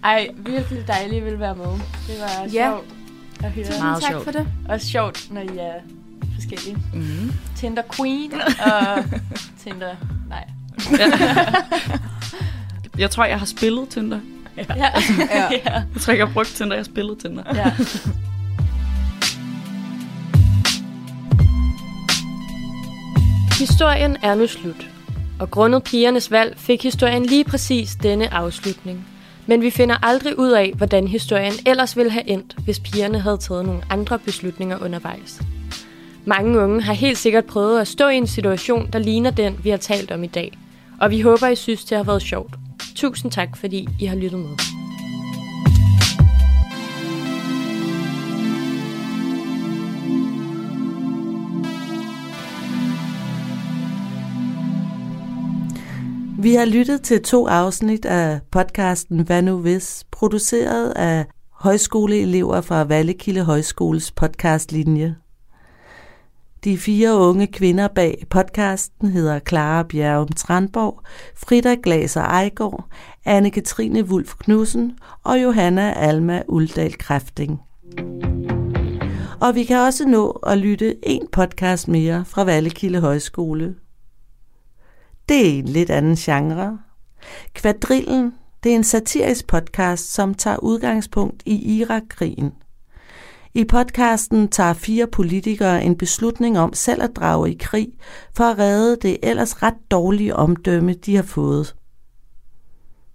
Ej, virkelig dejligt, at I vil være med. Det var Ja. sjovt at høre. Meget tak sjovt. for det. Og sjovt, når I er forskellige. Mm. Tinder Queen og Tinder... Nej. Jeg tror, jeg har spillet Tinder. Ja. Ja. ja. Jeg tror ikke, jeg har brugt Tinder, jeg har spillet Tinder. ja. Historien er nu slut, og grundet pigernes valg fik historien lige præcis denne afslutning. Men vi finder aldrig ud af, hvordan historien ellers ville have endt, hvis pigerne havde taget nogle andre beslutninger undervejs. Mange unge har helt sikkert prøvet at stå i en situation, der ligner den, vi har talt om i dag. Og vi håber, I synes, det har været sjovt. Tusind tak, fordi I har lyttet med. Vi har lyttet til to afsnit af podcasten Hvad nu hvis, produceret af højskoleelever fra Vallekilde Højskoles podcastlinje. De fire unge kvinder bag podcasten hedder Clara Bjerrum Trandborg, Frida Glaser Ejgaard, Anne-Katrine Wulf Knudsen og Johanna Alma Uldal Kræfting. Og vi kan også nå at lytte en podcast mere fra Vallekilde Højskole. Det er en lidt anden genre. Kvadrillen, det er en satirisk podcast, som tager udgangspunkt i Irak-krigen. I podcasten tager fire politikere en beslutning om selv at drage i krig for at redde det ellers ret dårlige omdømme, de har fået.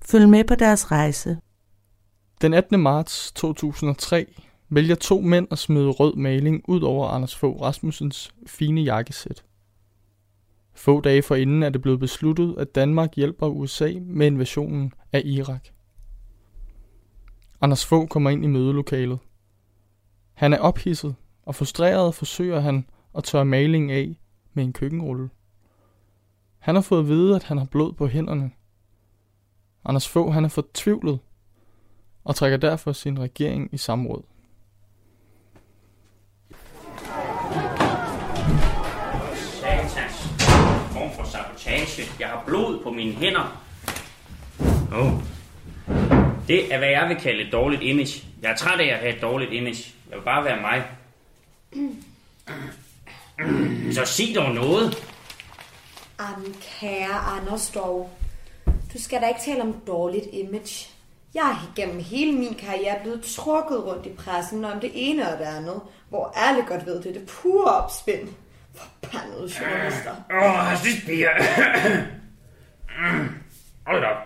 Følg med på deres rejse. Den 18. marts 2003 vælger to mænd at smide rød maling ud over Anders Fogh Rasmussens fine jakkesæt. Få dage forinden er det blevet besluttet, at Danmark hjælper USA med invasionen af Irak. Anders Fogh kommer ind i mødelokalet. Han er ophidset, og frustreret forsøger han at tørre malingen af med en køkkenrulle. Han har fået at vide, at han har blod på hænderne. Anders Fogh han er fortvivlet og trækker derfor sin regering i samråd. Sabotage. Jeg har blod på mine hænder. Oh. Det er, hvad jeg vil kalde et dårligt image. Jeg er træt af at have et dårligt image. Jeg vil bare være mig. Så sig dog noget. Jamen, kære Anders dog. Du skal da ikke tale om dårligt image. Jeg er gennem hele min karriere blevet trukket rundt i pressen om det ene og det andet, hvor alle godt ved, det er det pure opspind. Forbandede journalister. Åh, oh, sidst piger. Hold op.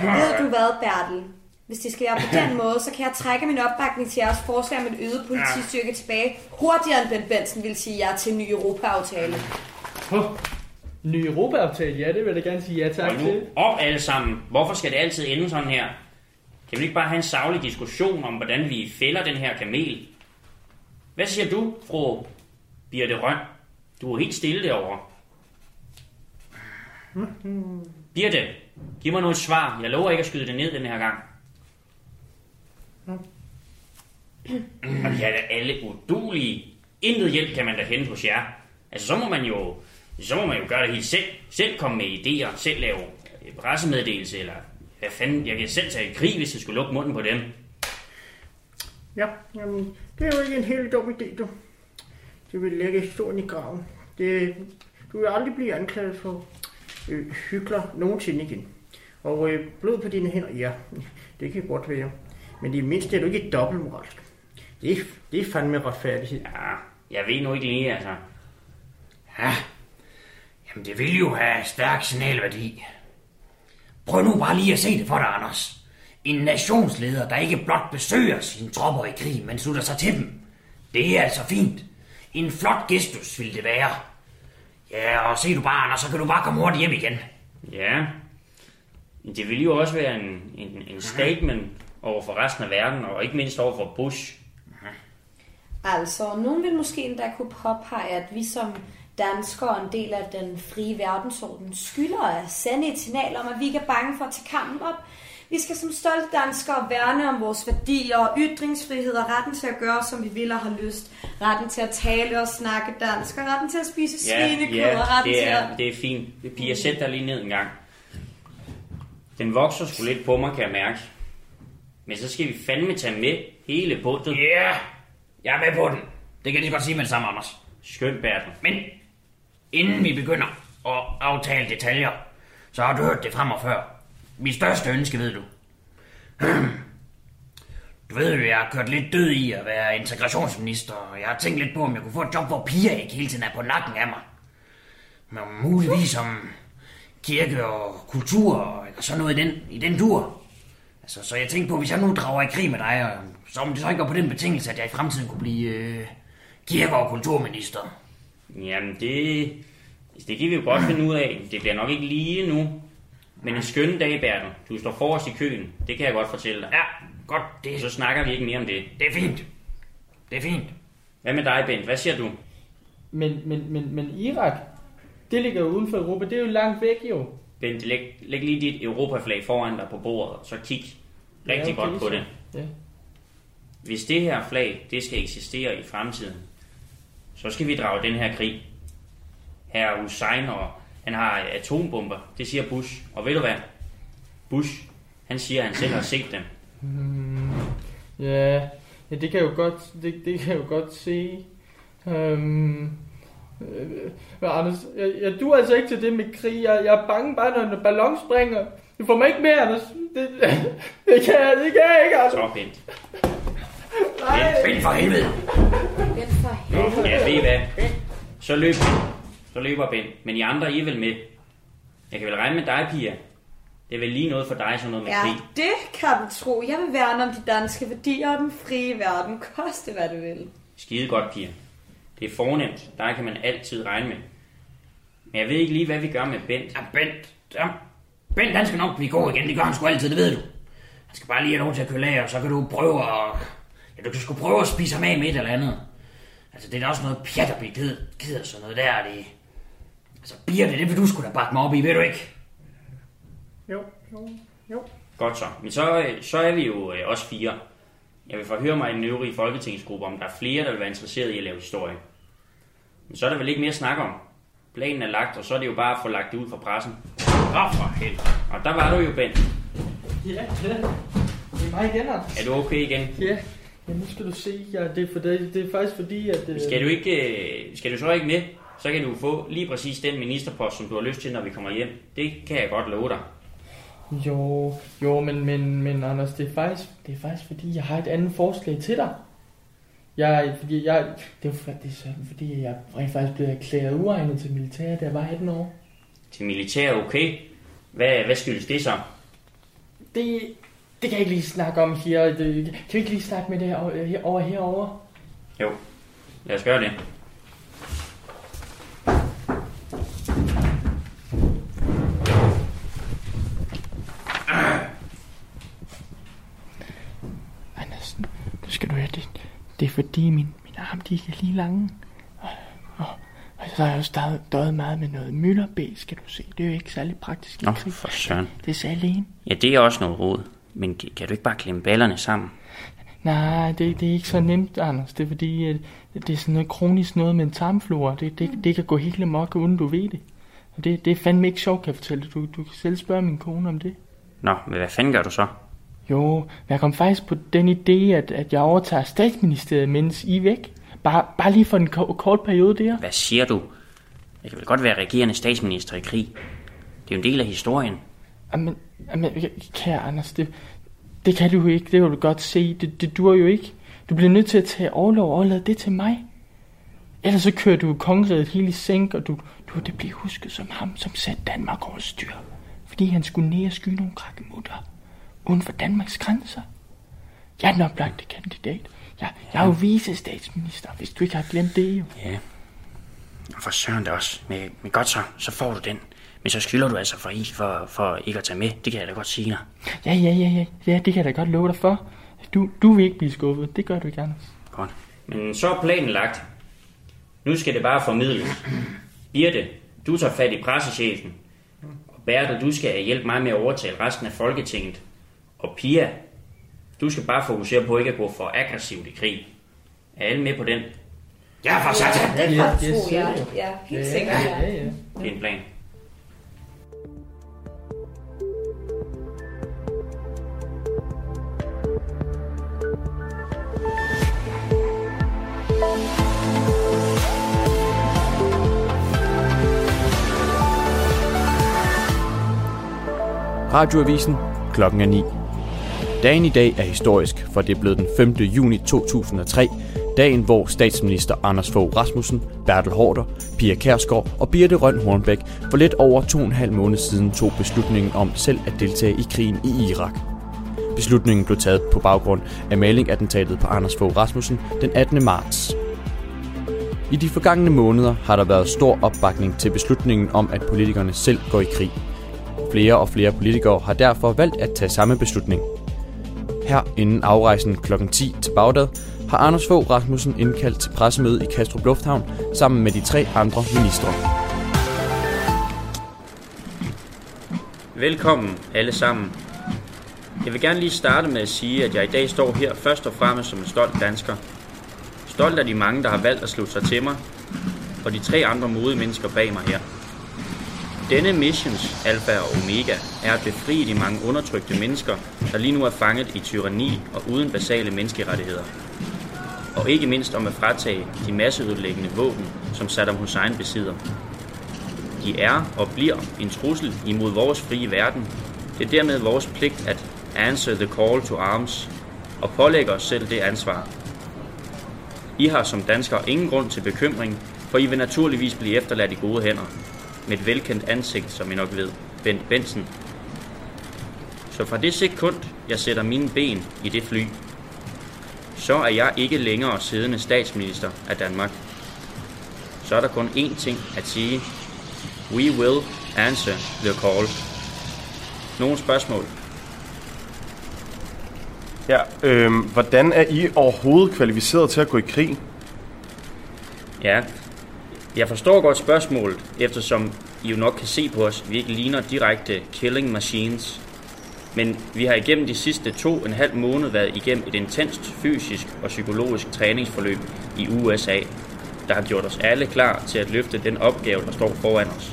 Ved du hvad, Bertel? Hvis det skal være på den måde, så kan jeg trække min opbakning til jeres forslag om et øget politistyrke tilbage hurtigere end Ben Benson vil sige ja til en ny Europa-aftale. Ny Europa-aftale, ja, det vil jeg da gerne sige ja tak til. op alle sammen. Hvorfor skal det altid ende sådan her? Kan vi ikke bare have en savlig diskussion om, hvordan vi fælder den her kamel? Hvad siger du, fru Birte Røn? Du er helt stille derovre. Birte, giv mig nu et svar. Jeg lover ikke at skyde det ned den her gang. Og de er da alle udulige. Intet hjælp kan man da hente hos jer. Altså, så må man jo, så må man jo gøre det helt selv. Selv komme med idéer, selv lave pressemeddelelse, eller hvad fanden, jeg kan selv tage i krig, hvis jeg skulle lukke munden på dem. Ja, jamen, det er jo ikke en helt dum idé, du. Det vil lægge historien i graven. Det, du vil aldrig blive anklaget for øh, hykler nogensinde igen. Og øh, blod på dine hænder, ja, det kan godt være. Men i det mindste er du ikke dobbeltmoralsk. Det det er fandme retfærdighed. Ja, jeg ved nu ikke lige, altså. Ja, jamen det vil jo have stærk signalværdi. Prøv nu bare lige at se det for dig, Anders. En nationsleder, der ikke blot besøger sine tropper i krig, men slutter sig til dem. Det er altså fint. En flot gestus vil det være. Ja, og se du bare, Anders, så kan du bare komme hurtigt hjem igen. Ja, men det ville jo også være en, en, en statement over for resten af verden, og ikke mindst over for Bush. Altså, nogen vil måske endda kunne påpege, at vi som danskere, en del af den frie verdensorden, skylder at sende et signal om, at vi ikke er bange for at tage kampen op. Vi skal som stolte danskere værne om vores værdier, ytringsfrihed og retten til at gøre, som vi vil og har lyst. Retten til at tale og snakke dansk, og retten til at spise svinekød, ja, og retten det til er, at... det er fint. Pia, sæt dig lige ned en gang. Den vokser sgu lidt på mig, kan jeg mærke. Men så skal vi fandme tage med hele bundet. Ja, yeah, jeg er med på den. Det kan jeg lige godt sige med det samme, Anders. Skønt, Bertel. Men inden vi begynder at aftale detaljer, så har du hørt det frem og før. Mit største ønske, ved du. Du ved jo, jeg har kørt lidt død i at være integrationsminister, og jeg har tænkt lidt på, om jeg kunne få et job, hvor piger ikke hele tiden er på nakken af mig. Men muligvis om kirke og kultur, eller sådan noget i den, i den dur. Altså, så jeg tænkte på, hvis jeg nu drager i krig med dig, så om det så ikke var på den betingelse, at jeg i fremtiden kunne blive øh, kirke- og kulturminister. Jamen, det, det kan vi jo godt finde ud af. Det bliver nok ikke lige nu. Men en skøn dag, Bertel. Du står forrest i køen. Det kan jeg godt fortælle dig. Ja, godt. Det, Så snakker vi ikke mere om det. det er fint. Det er fint. Hvad med dig, Bent? Hvad siger du? Men, men, men, men Irak, det ligger jo uden for Europa. Det er jo langt væk jo. Bent, læg, læg lige dit Europaflag foran dig på bordet, og så kig rigtig Ja, okay, godt på så. det. Ja. Hvis det her flag, det skal eksistere i fremtiden, så skal vi drage den her krig. Herr Hussein, og han har atombomber, det siger Bush. Og ved du hvad? Bush, han siger, at han selv har set dem. Ja, ja det kan jeg jo godt, det, det kan jeg jo godt se. Øhm, øh, men Anders, jeg, jeg duer altså ikke til det med krig. Jeg, jeg er bange bare, når en ballon springer. Du får mig ikke med, Anders. Det, det, kan jeg, det kan jeg ikke, Anders. Så, Bent. Nej. Find for helvede. Men for Nå, ja, ved I hvad? Så løb Så løber Bent. Men I andre, I er vel med? Jeg kan vel regne med dig, Pia? Det er vel lige noget for dig, sådan noget med Ja, krig. det kan du tro. Jeg vil værne om de danske værdier og den frie verden. Koste hvad det vil. Skide godt, Pia. Det er fornemt. Der kan man altid regne med. Men jeg ved ikke lige, hvad vi gør med Bent. Ja, Bent. Ja. Bent, han skal nok blive god igen. Det gør han sgu altid, det ved du. Han skal bare lige have lov til at køle af, og så kan du prøve at... Ja, du kan sgu prøve at spise ham af med et eller andet. Altså, det er da også noget pjat at blive ked, ked af sådan noget der. Det... Altså, bier det, det vil du sgu da bakke mig op i, ved du ikke? Jo, jo, jo. Godt så. Men så, øh, så er vi jo øh, også fire. Jeg vil forhøre mig i den øvrige folketingsgruppe, om der er flere, der vil være interesseret i at lave historie. Men så er der vel ikke mere at snakke om. Planen er lagt, og så er det jo bare at få lagt det ud for pressen. Åh, for helvede. Og der var du jo, Bent. Ja, ja. Det er mig igen, Anders. Er du okay igen? Ja. Ja, nu skal du se, ja, det, er for det, det er faktisk fordi, at... øh, Skal du, ikke, øh, skal du så ikke med, så kan du få lige præcis den ministerpost, som du har lyst til, når vi kommer hjem. Det kan jeg godt love dig. Jo, jo, men, men, men Anders, det er, faktisk, det er faktisk fordi, jeg har et andet forslag til dig. Jeg, fordi jeg, det er, er sådan, fordi jeg rent faktisk blev erklæret uegnet til militæret, da jeg var 18 år. Til militær, okay. Hvad, hvad skyldes det så? Det, det kan jeg ikke lige snakke om her. Det, kan vi ikke lige snakke med det her, over herovre? Jo, lad os gøre det. Anders, nu skal du høre, det, det er fordi min, min arm, de er lige lange. Og, og, og så har jeg jo stadig døjet meget med noget møllerbe, skal du se. Det er jo ikke særlig praktisk i Nå, krig. for søren. Det er så alene. Ja, det er også noget råd. Men kan kan du ikke bare klemme ballerne sammen? Nej, det, det er ikke så nemt, Anders. Det er fordi, at det er sådan noget kronisk noget med en tarmflora. Det, det, det kan gå helt amok, uden du ved det. Og det, det er fandme ikke sjovt, kan jeg fortælle dig. Du, du kan selv spørge min kone om det. Nå, men hvad fanden gør du så? Jo, men jeg kom faktisk på den idé, at, at jeg overtager statsministeriet, mens I er væk. Bare, bare lige for en ko- kort periode der. Hvad siger du? Jeg kan vel godt være regerende statsminister i krig. Det er jo en del af historien. Jamen, jamen kære Anders, det, det kan du jo ikke. Det kan du godt se. Det, det dur jo ikke. Du bliver nødt til at tage overlov og overlade det til mig. Ellers så kører du kongeriget helt i sænk, og du, du det bliver husket som ham, som satte Danmark over styr. Fordi han skulle ned og skyde nogle krakkemutter uden for Danmarks grænser. Jeg er den oplagte kandidat. Jeg, jeg er jo vicestatsminister, hvis du ikke har glemt det jo. Ja. Og for søren da også. Men, men godt så, så får du den. Men så skylder du altså for, for, for ikke at tage med. Det kan jeg da godt sige dig. Ja, ja, ja, ja. Ja, det kan jeg da godt love dig for. Du, du vil ikke blive skuffet. Det gør du ikke, Anders. Godt. Men så er planen lagt. Nu skal det bare formidles. Birte, du tager fat i pressechefen. Og Bertel, du skal hjælpe mig med at overtale resten af Folketinget. Og Pia, du skal bare fokusere på ikke at gå for aggressivt i krig. Er alle med på den? Ja, for satan! Det Ja, har det tror jeg. siger Ja, helt sikkert. Ja. ja, ja. Det er en plan. Radioavisen klokken er 9. Dagen i dag er historisk, for det er blevet den 5. juni 2003, dagen hvor statsminister Anders Fogh Rasmussen, Bertel Hårder, Pia Kærsgaard og Birte Røn Hornbæk for lidt over to og en halv måned siden tog beslutningen om selv at deltage i krigen i Irak. Beslutningen blev taget på baggrund af malingattentatet på Anders Fogh Rasmussen den 18. marts. I de forgangne måneder har der været stor opbakning til beslutningen om, at politikerne selv går i krig. Flere og flere politikere har derfor valgt at tage samme beslutning. Her inden afrejsen kl. 10 til Bagdad har Anders Fogh Rasmussen indkaldt til pressemøde i Kastrup Lufthavn sammen med de tre andre ministre. Velkommen alle sammen. Jeg vil gerne lige starte med at sige, at jeg i dag står her først og fremmest som en stolt dansker. Stolt af de mange, der har valgt at slutte sig til mig, og de tre andre modige mennesker bag mig her. Denne missions alfa og omega er at befri de mange undertrykte mennesker, der lige nu er fanget i tyranni og uden basale menneskerettigheder. Og ikke mindst om at fratage de masseødelæggende våben, som Saddam Hussein besidder. De er og bliver en trussel imod vores frie verden. Det er dermed vores pligt at answer the call to arms og pålægge os selv det ansvar. I har som danskere ingen grund til bekymring, for I vil naturligvis blive efterladt i gode hænder. Med et velkendt ansigt, som I nok ved, Bent Benson. Så fra det sekund, jeg sætter mine ben i det fly, så er jeg ikke længere siddende statsminister af Danmark. Så er der kun én ting at sige. We will answer the call. Nogle spørgsmål? Ja, øhm, hvordan er I overhovedet kvalificeret til at gå i krig? Ja, jeg forstår godt spørgsmålet, eftersom I jo nok kan se på os, vi ikke ligner direkte killing machines. Men vi har igennem de sidste to og en halv måned været igennem et intenst fysisk og psykologisk træningsforløb i USA, der har gjort os alle klar til at løfte den opgave, der står foran os.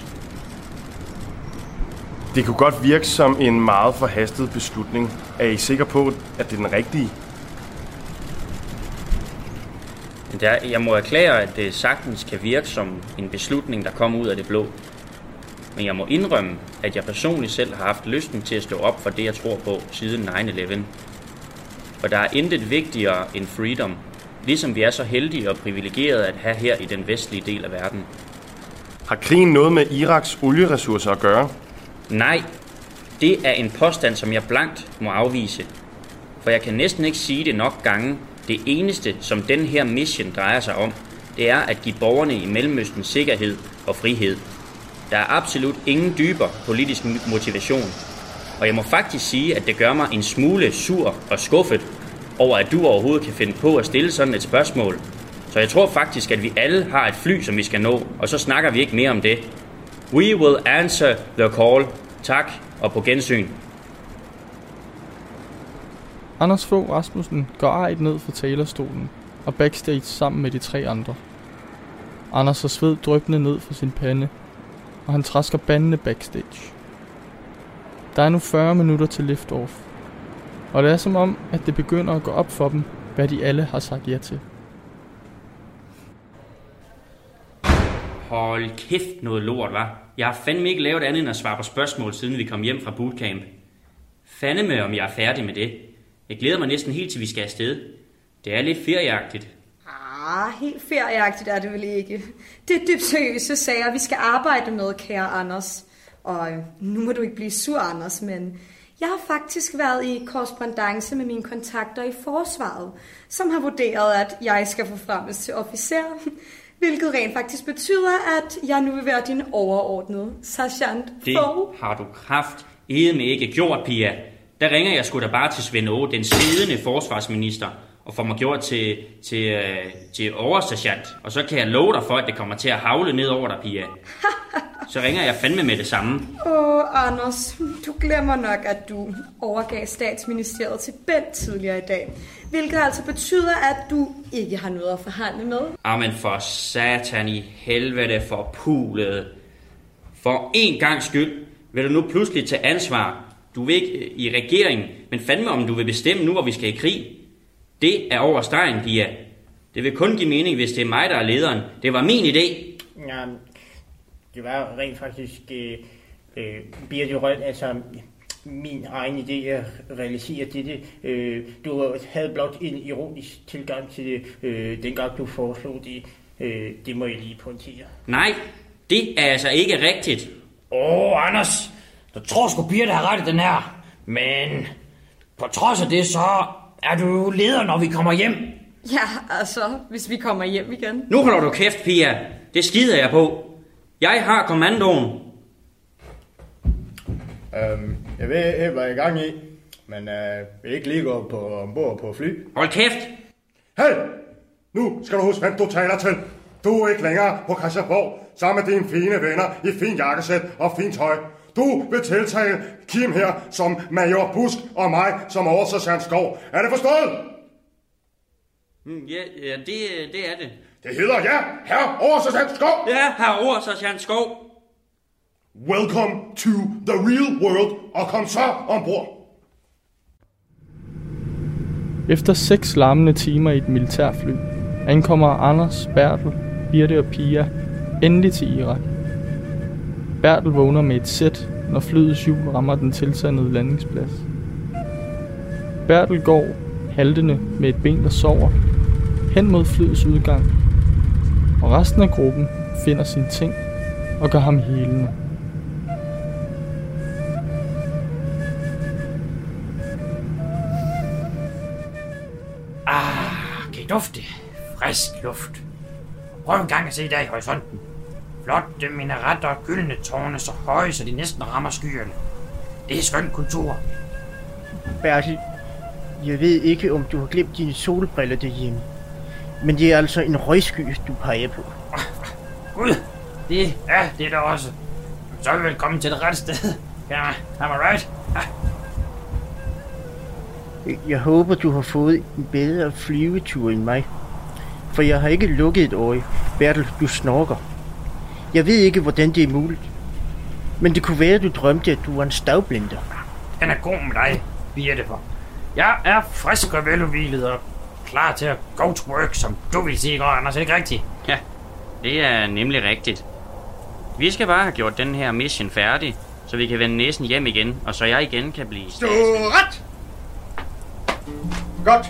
Det kunne godt virke som en meget forhastet beslutning. Er I sikre på, at det er den rigtige? Der, jeg må erklære, at det sagtens kan virke som en beslutning, der kommer ud af det blå. Men jeg må indrømme, at jeg personligt selv har haft lysten til at stå op for det, jeg tror på siden 9-11. For der er intet vigtigere end freedom, ligesom vi er så heldige og privilegerede at have her i den vestlige del af verden. Har krigen noget med Iraks olieressourcer at gøre? Nej, det er en påstand, som jeg blankt må afvise. For jeg kan næsten ikke sige det nok gange. Det eneste, som den her mission drejer sig om, det er at give borgerne i Mellemøsten sikkerhed og frihed. Der er absolut ingen dybere politisk motivation. Og jeg må faktisk sige, at det gør mig en smule sur og skuffet over, at du overhovedet kan finde på at stille sådan et spørgsmål. Så jeg tror faktisk, at vi alle har et fly, som vi skal nå, og så snakker vi ikke mere om det. We will answer the call. Tak, og på gensyn. Anders Fogh Rasmussen går ejet ned fra talerstolen og backstage sammen med de tre andre. Anders har sved drøbende ned fra sin pande, og han træsker bandene backstage. Der er nu 40 minutter til liftoff, og det er som om, at det begynder at gå op for dem, hvad de alle har sagt ja til. Hold kæft noget lort, var. Jeg har fandme ikke lavet andet end at svare på spørgsmål, siden vi kom hjem fra bootcamp. Fandeme, om jeg er færdig med det. Jeg glæder mig næsten helt til vi skal afsted. Det er lidt ferieagtigt. Ah, helt ferieagtigt er det vel ikke. Det er dybt seriøse sager, vi skal arbejde med, kære Anders. Og øh, nu må du ikke blive sur, Anders, men jeg har faktisk været i korrespondence med mine kontakter i forsvaret, som har vurderet, at jeg skal forfremmes til officer, hvilket rent faktisk betyder, at jeg nu vil være din overordnede sergeant Det har du kraft med ikke gjort, Pia. Der ringer jeg sgu da bare til Svend Åge, den siddende forsvarsminister, og får mig gjort til, til, øh, til oversergeant. Og så kan jeg love dig for, at det kommer til at havle ned over dig, Pia. Så ringer jeg fandme med det samme. Åh, Anders, du glemmer nok, at du overgav statsministeriet til Bent tidligere i dag. Hvilket altså betyder, at du ikke har noget at forhandle med. Amen for satan i helvede for pulet. For en gang skyld vil du nu pludselig tage ansvar. Du vil ikke øh, i regeringen, men fandme om du vil bestemme nu, hvor vi skal i krig. Det er over stregen, Pia. Det vil kun give mening, hvis det er mig, der er lederen. Det var min idé. Ja, det var rent faktisk øh, øh, Birte Røn, altså min egen idé at realisere dette. Øh, du havde blot en ironisk tilgang til det, øh, dengang du foreslog det. Øh, det må jeg lige pointere. Nej, det er altså ikke rigtigt. Åh, oh, Anders, du tror sgu Birte har ret i den her. Men på trods af det, så er du leder, når vi kommer hjem. Ja, altså, hvis vi kommer hjem igen. Nu holder du kæft, Pia. Det skider jeg på. Jeg har kommandoen. Øhm, jeg ved ikke, hvad jeg er i gang i, men øh, vil ikke lige gå på, ombord på fly. Hold kæft! Hey! Nu skal du huske, hvem du taler til. Du er ikke længere på Christiansborg, sammen med dine fine venner i fin jakkesæt og fint tøj. Du vil tiltale Kim her som major Busk og mig som oversergeant Skov. Er det forstået? Mm, Ja, ja det, det er det. Det hedder ja, herre oversergeant Skov. Ja, herre oversergeant Skov. Welcome to the real world, og kom så ombord. Efter seks larmende timer i et militærfly, ankommer Anders, Bertel, Birte og Pia endelig til Irak. Bertel vågner med et sæt, når flyets hjul rammer den tilsandede landingsplads. Bertel går, haltende med et ben, der sover, hen mod flyets udgang, og resten af gruppen finder sine ting og gør ham helende. Ah, kan I dufte? Frisk luft. Prøv en gang at se der i horisonten. Flotte minaretter og gyldne tårne så høje, så de næsten rammer skyerne. Det er skøn kultur. Bertil, jeg ved ikke, om du har glemt dine solbriller derhjemme. Men det er altså en røgsky, du peger på. Gud, det er det der også. Så er vi velkommen til det rette sted. Ja, am I right? Jeg håber, du har fået en bedre flyvetur end mig. For jeg har ikke lukket et øje. Bertel, du snorker. Jeg ved ikke, hvordan det er muligt. Men det kunne være, at du drømte, at du var en stavblinder. Den er god med dig, Birte. for Jeg er frisk og veludvilet og klar til at go to work, som du vil sige i går, Anders. Er det ikke rigtigt? Ja, det er nemlig rigtigt. Vi skal bare have gjort den her mission færdig, så vi kan vende næsen hjem igen, og så jeg igen kan blive Du ret! Godt.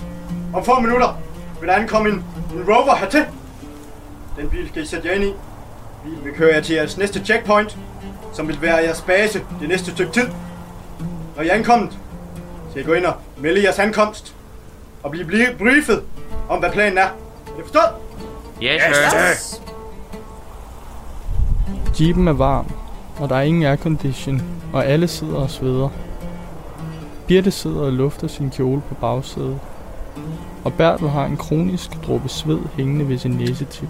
Om få minutter vil der ankomme en, en rover hertil. Den bil skal I sætte jer ind i. Bilen vil køre jer til jeres næste checkpoint, som vil være jeres base det næste stykke tid. Når I er ankommet, skal I gå ind og melde jeres ankomst. Og blive bli- briefet om, hvad planen er. Er det forstået? Yes, sir. Jeepen er varm, og der er ingen aircondition, og alle sidder og sveder. Birte sidder og lufter sin kjole på bagsædet, og Bertel har en kronisk dråbe sved hængende ved sin næsetip.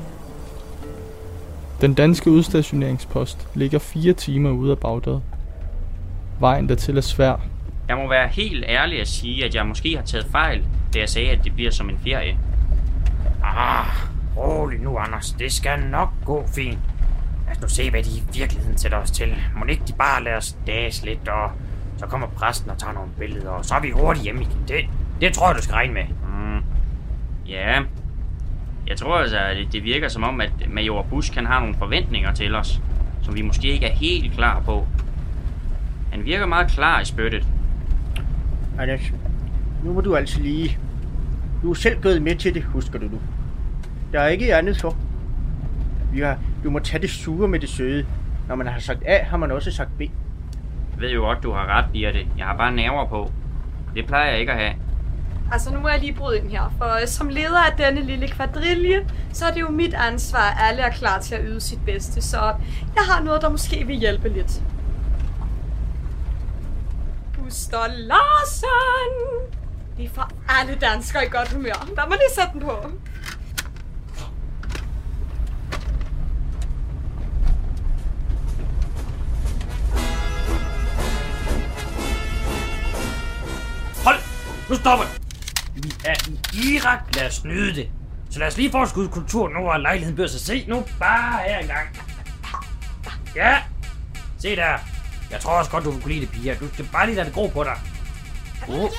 Den danske udstationeringspost ligger fire timer ude af Bagdad. Vejen dertil er svær, Jeg må være helt ærlig at sige, at jeg måske har taget fejl, da jeg sagde, at det bliver som en ferie. Ah, rolig nu, Anders. Det skal nok gå fint. Lad os nu se, hvad de i virkeligheden sætter os til. Må ikke de bare lade os dages lidt, og så kommer præsten og tager nogle billeder, og så er vi hurtigt hjemme igen. Det, det tror jeg, du skal regne med. Mm. Ja, jeg tror altså, at det- virker som om, at Major Bush kan have nogle forventninger til os, som vi måske ikke er helt klar på. Han virker meget klar i spyttet. Anders, nu må du altså lige... Du er selv gået med til det, husker du nu. Der er ikke andet for. Vi har, du må tage det sure med det søde. Når man har sagt A, har man også sagt B. Jeg ved jo godt, du har ret, Birte. Jeg har bare nerver på. Det plejer jeg ikke at have. Altså, nu må jeg lige bryde ind her, for øh, som leder af denne lille kvadrille, så er det jo mit ansvar, at alle er klar til at yde sit bedste, så jeg har noget, der måske vil hjælpe lidt. Buster Larsen! Det er for alle danskere i godt humør. Der må lige sætte den på. Hold! Nu stopper. Vi er i Irak. Lad os nyde det. Så lad os lige få et skud kultur nu, og lejligheden bør sig se nu bare her engang. Ja, se der. Jeg tror også godt, du kunne lide det, piger. Du skal bare lige lade det gro på dig. Oh.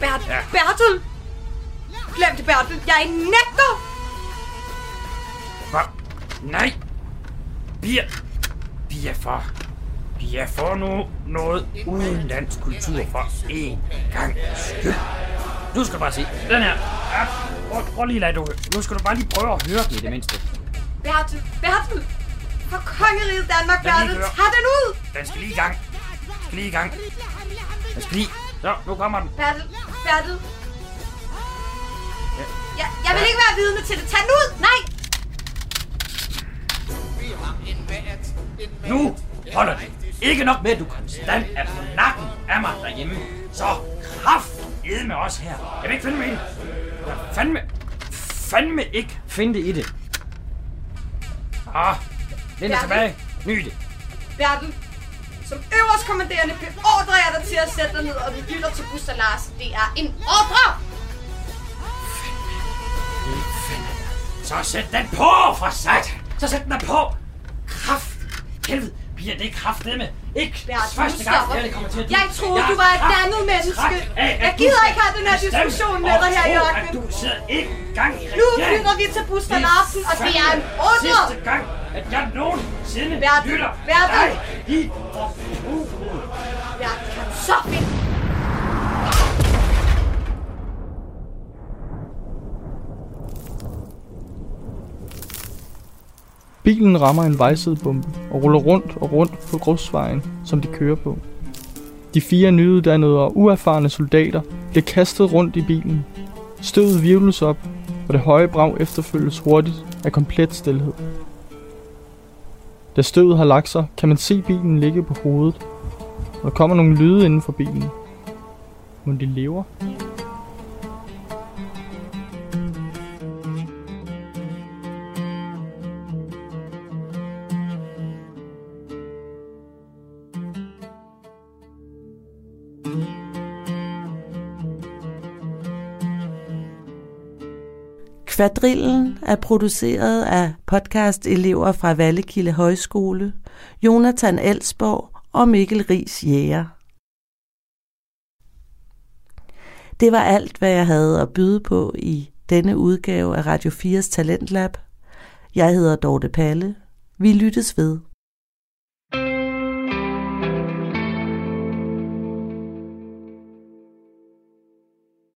Bert, Ja. Bertel! Glem det, Bertel. Jeg nægter! Hvad? Nej! Bier! Bier for... Bier for nu noget uden dansk kultur for en gang skyld. Du skal bare se. Den her. Ja, prøv, prøv lige at lade du... Nu skal du bare lige prøve at høre den i det mindste. Bertel, Bertel! For kongeriget Danmark, Lad Bertel, tag den ud! Den skal lige i gang. Den skal lige i gang. Den skal lige... Så, nu kommer den. Bertel, Bertel. Ja. Ja, jeg vil ikke være vidne til det. Tag den ud! Nej! Nu holder det. Ikke nok med, at du konstant er på nakken af mig derhjemme. Så kraft med os her. Jeg vil ikke finde mig i det. Jeg fandme, fandme ikke finde det i det. Ah, læn dig tilbage. Nyd det. Bertel, som øverst kommanderende beordrer jeg dig til at sætte dig ned, og vi lytter til Buster Larsen. Det er en ordre! Så sæt den på, for sat. Så sæt den der på. Kraft. Helvede. Bliver det kraftedeme. Ikke Bertel, nu første gang, stopper det kommer til at Jeg troede, du var et dannet menneske. Jeg gider ikke have den her diskussion med dig her i ørkenen. Du sidder ikke gang i Nu lytter vi til Buster er Larsen, og det er en ordre! Sidste gang, at jeg nogensinde Bertel, lytter Bertel. dig i for Bertel, kan du så finde Bilen rammer en vejsidebombe og ruller rundt og rundt på grusvejen, som de kører på. De fire nyuddannede og uerfarne soldater bliver kastet rundt i bilen. Støvet virvles op, og det høje brag efterfølges hurtigt af komplet stilhed. Da støvet har lagt sig, kan man se bilen ligge på hovedet, og der kommer nogle lyde inden for bilen. Men de lever? Kvadrillen er produceret af podcast-elever fra Vallekilde Højskole, Jonathan Elsborg og Mikkel Ries Jæger. Det var alt, hvad jeg havde at byde på i denne udgave af Radio 4's Talentlab. Jeg hedder Dorte Palle. Vi lyttes ved.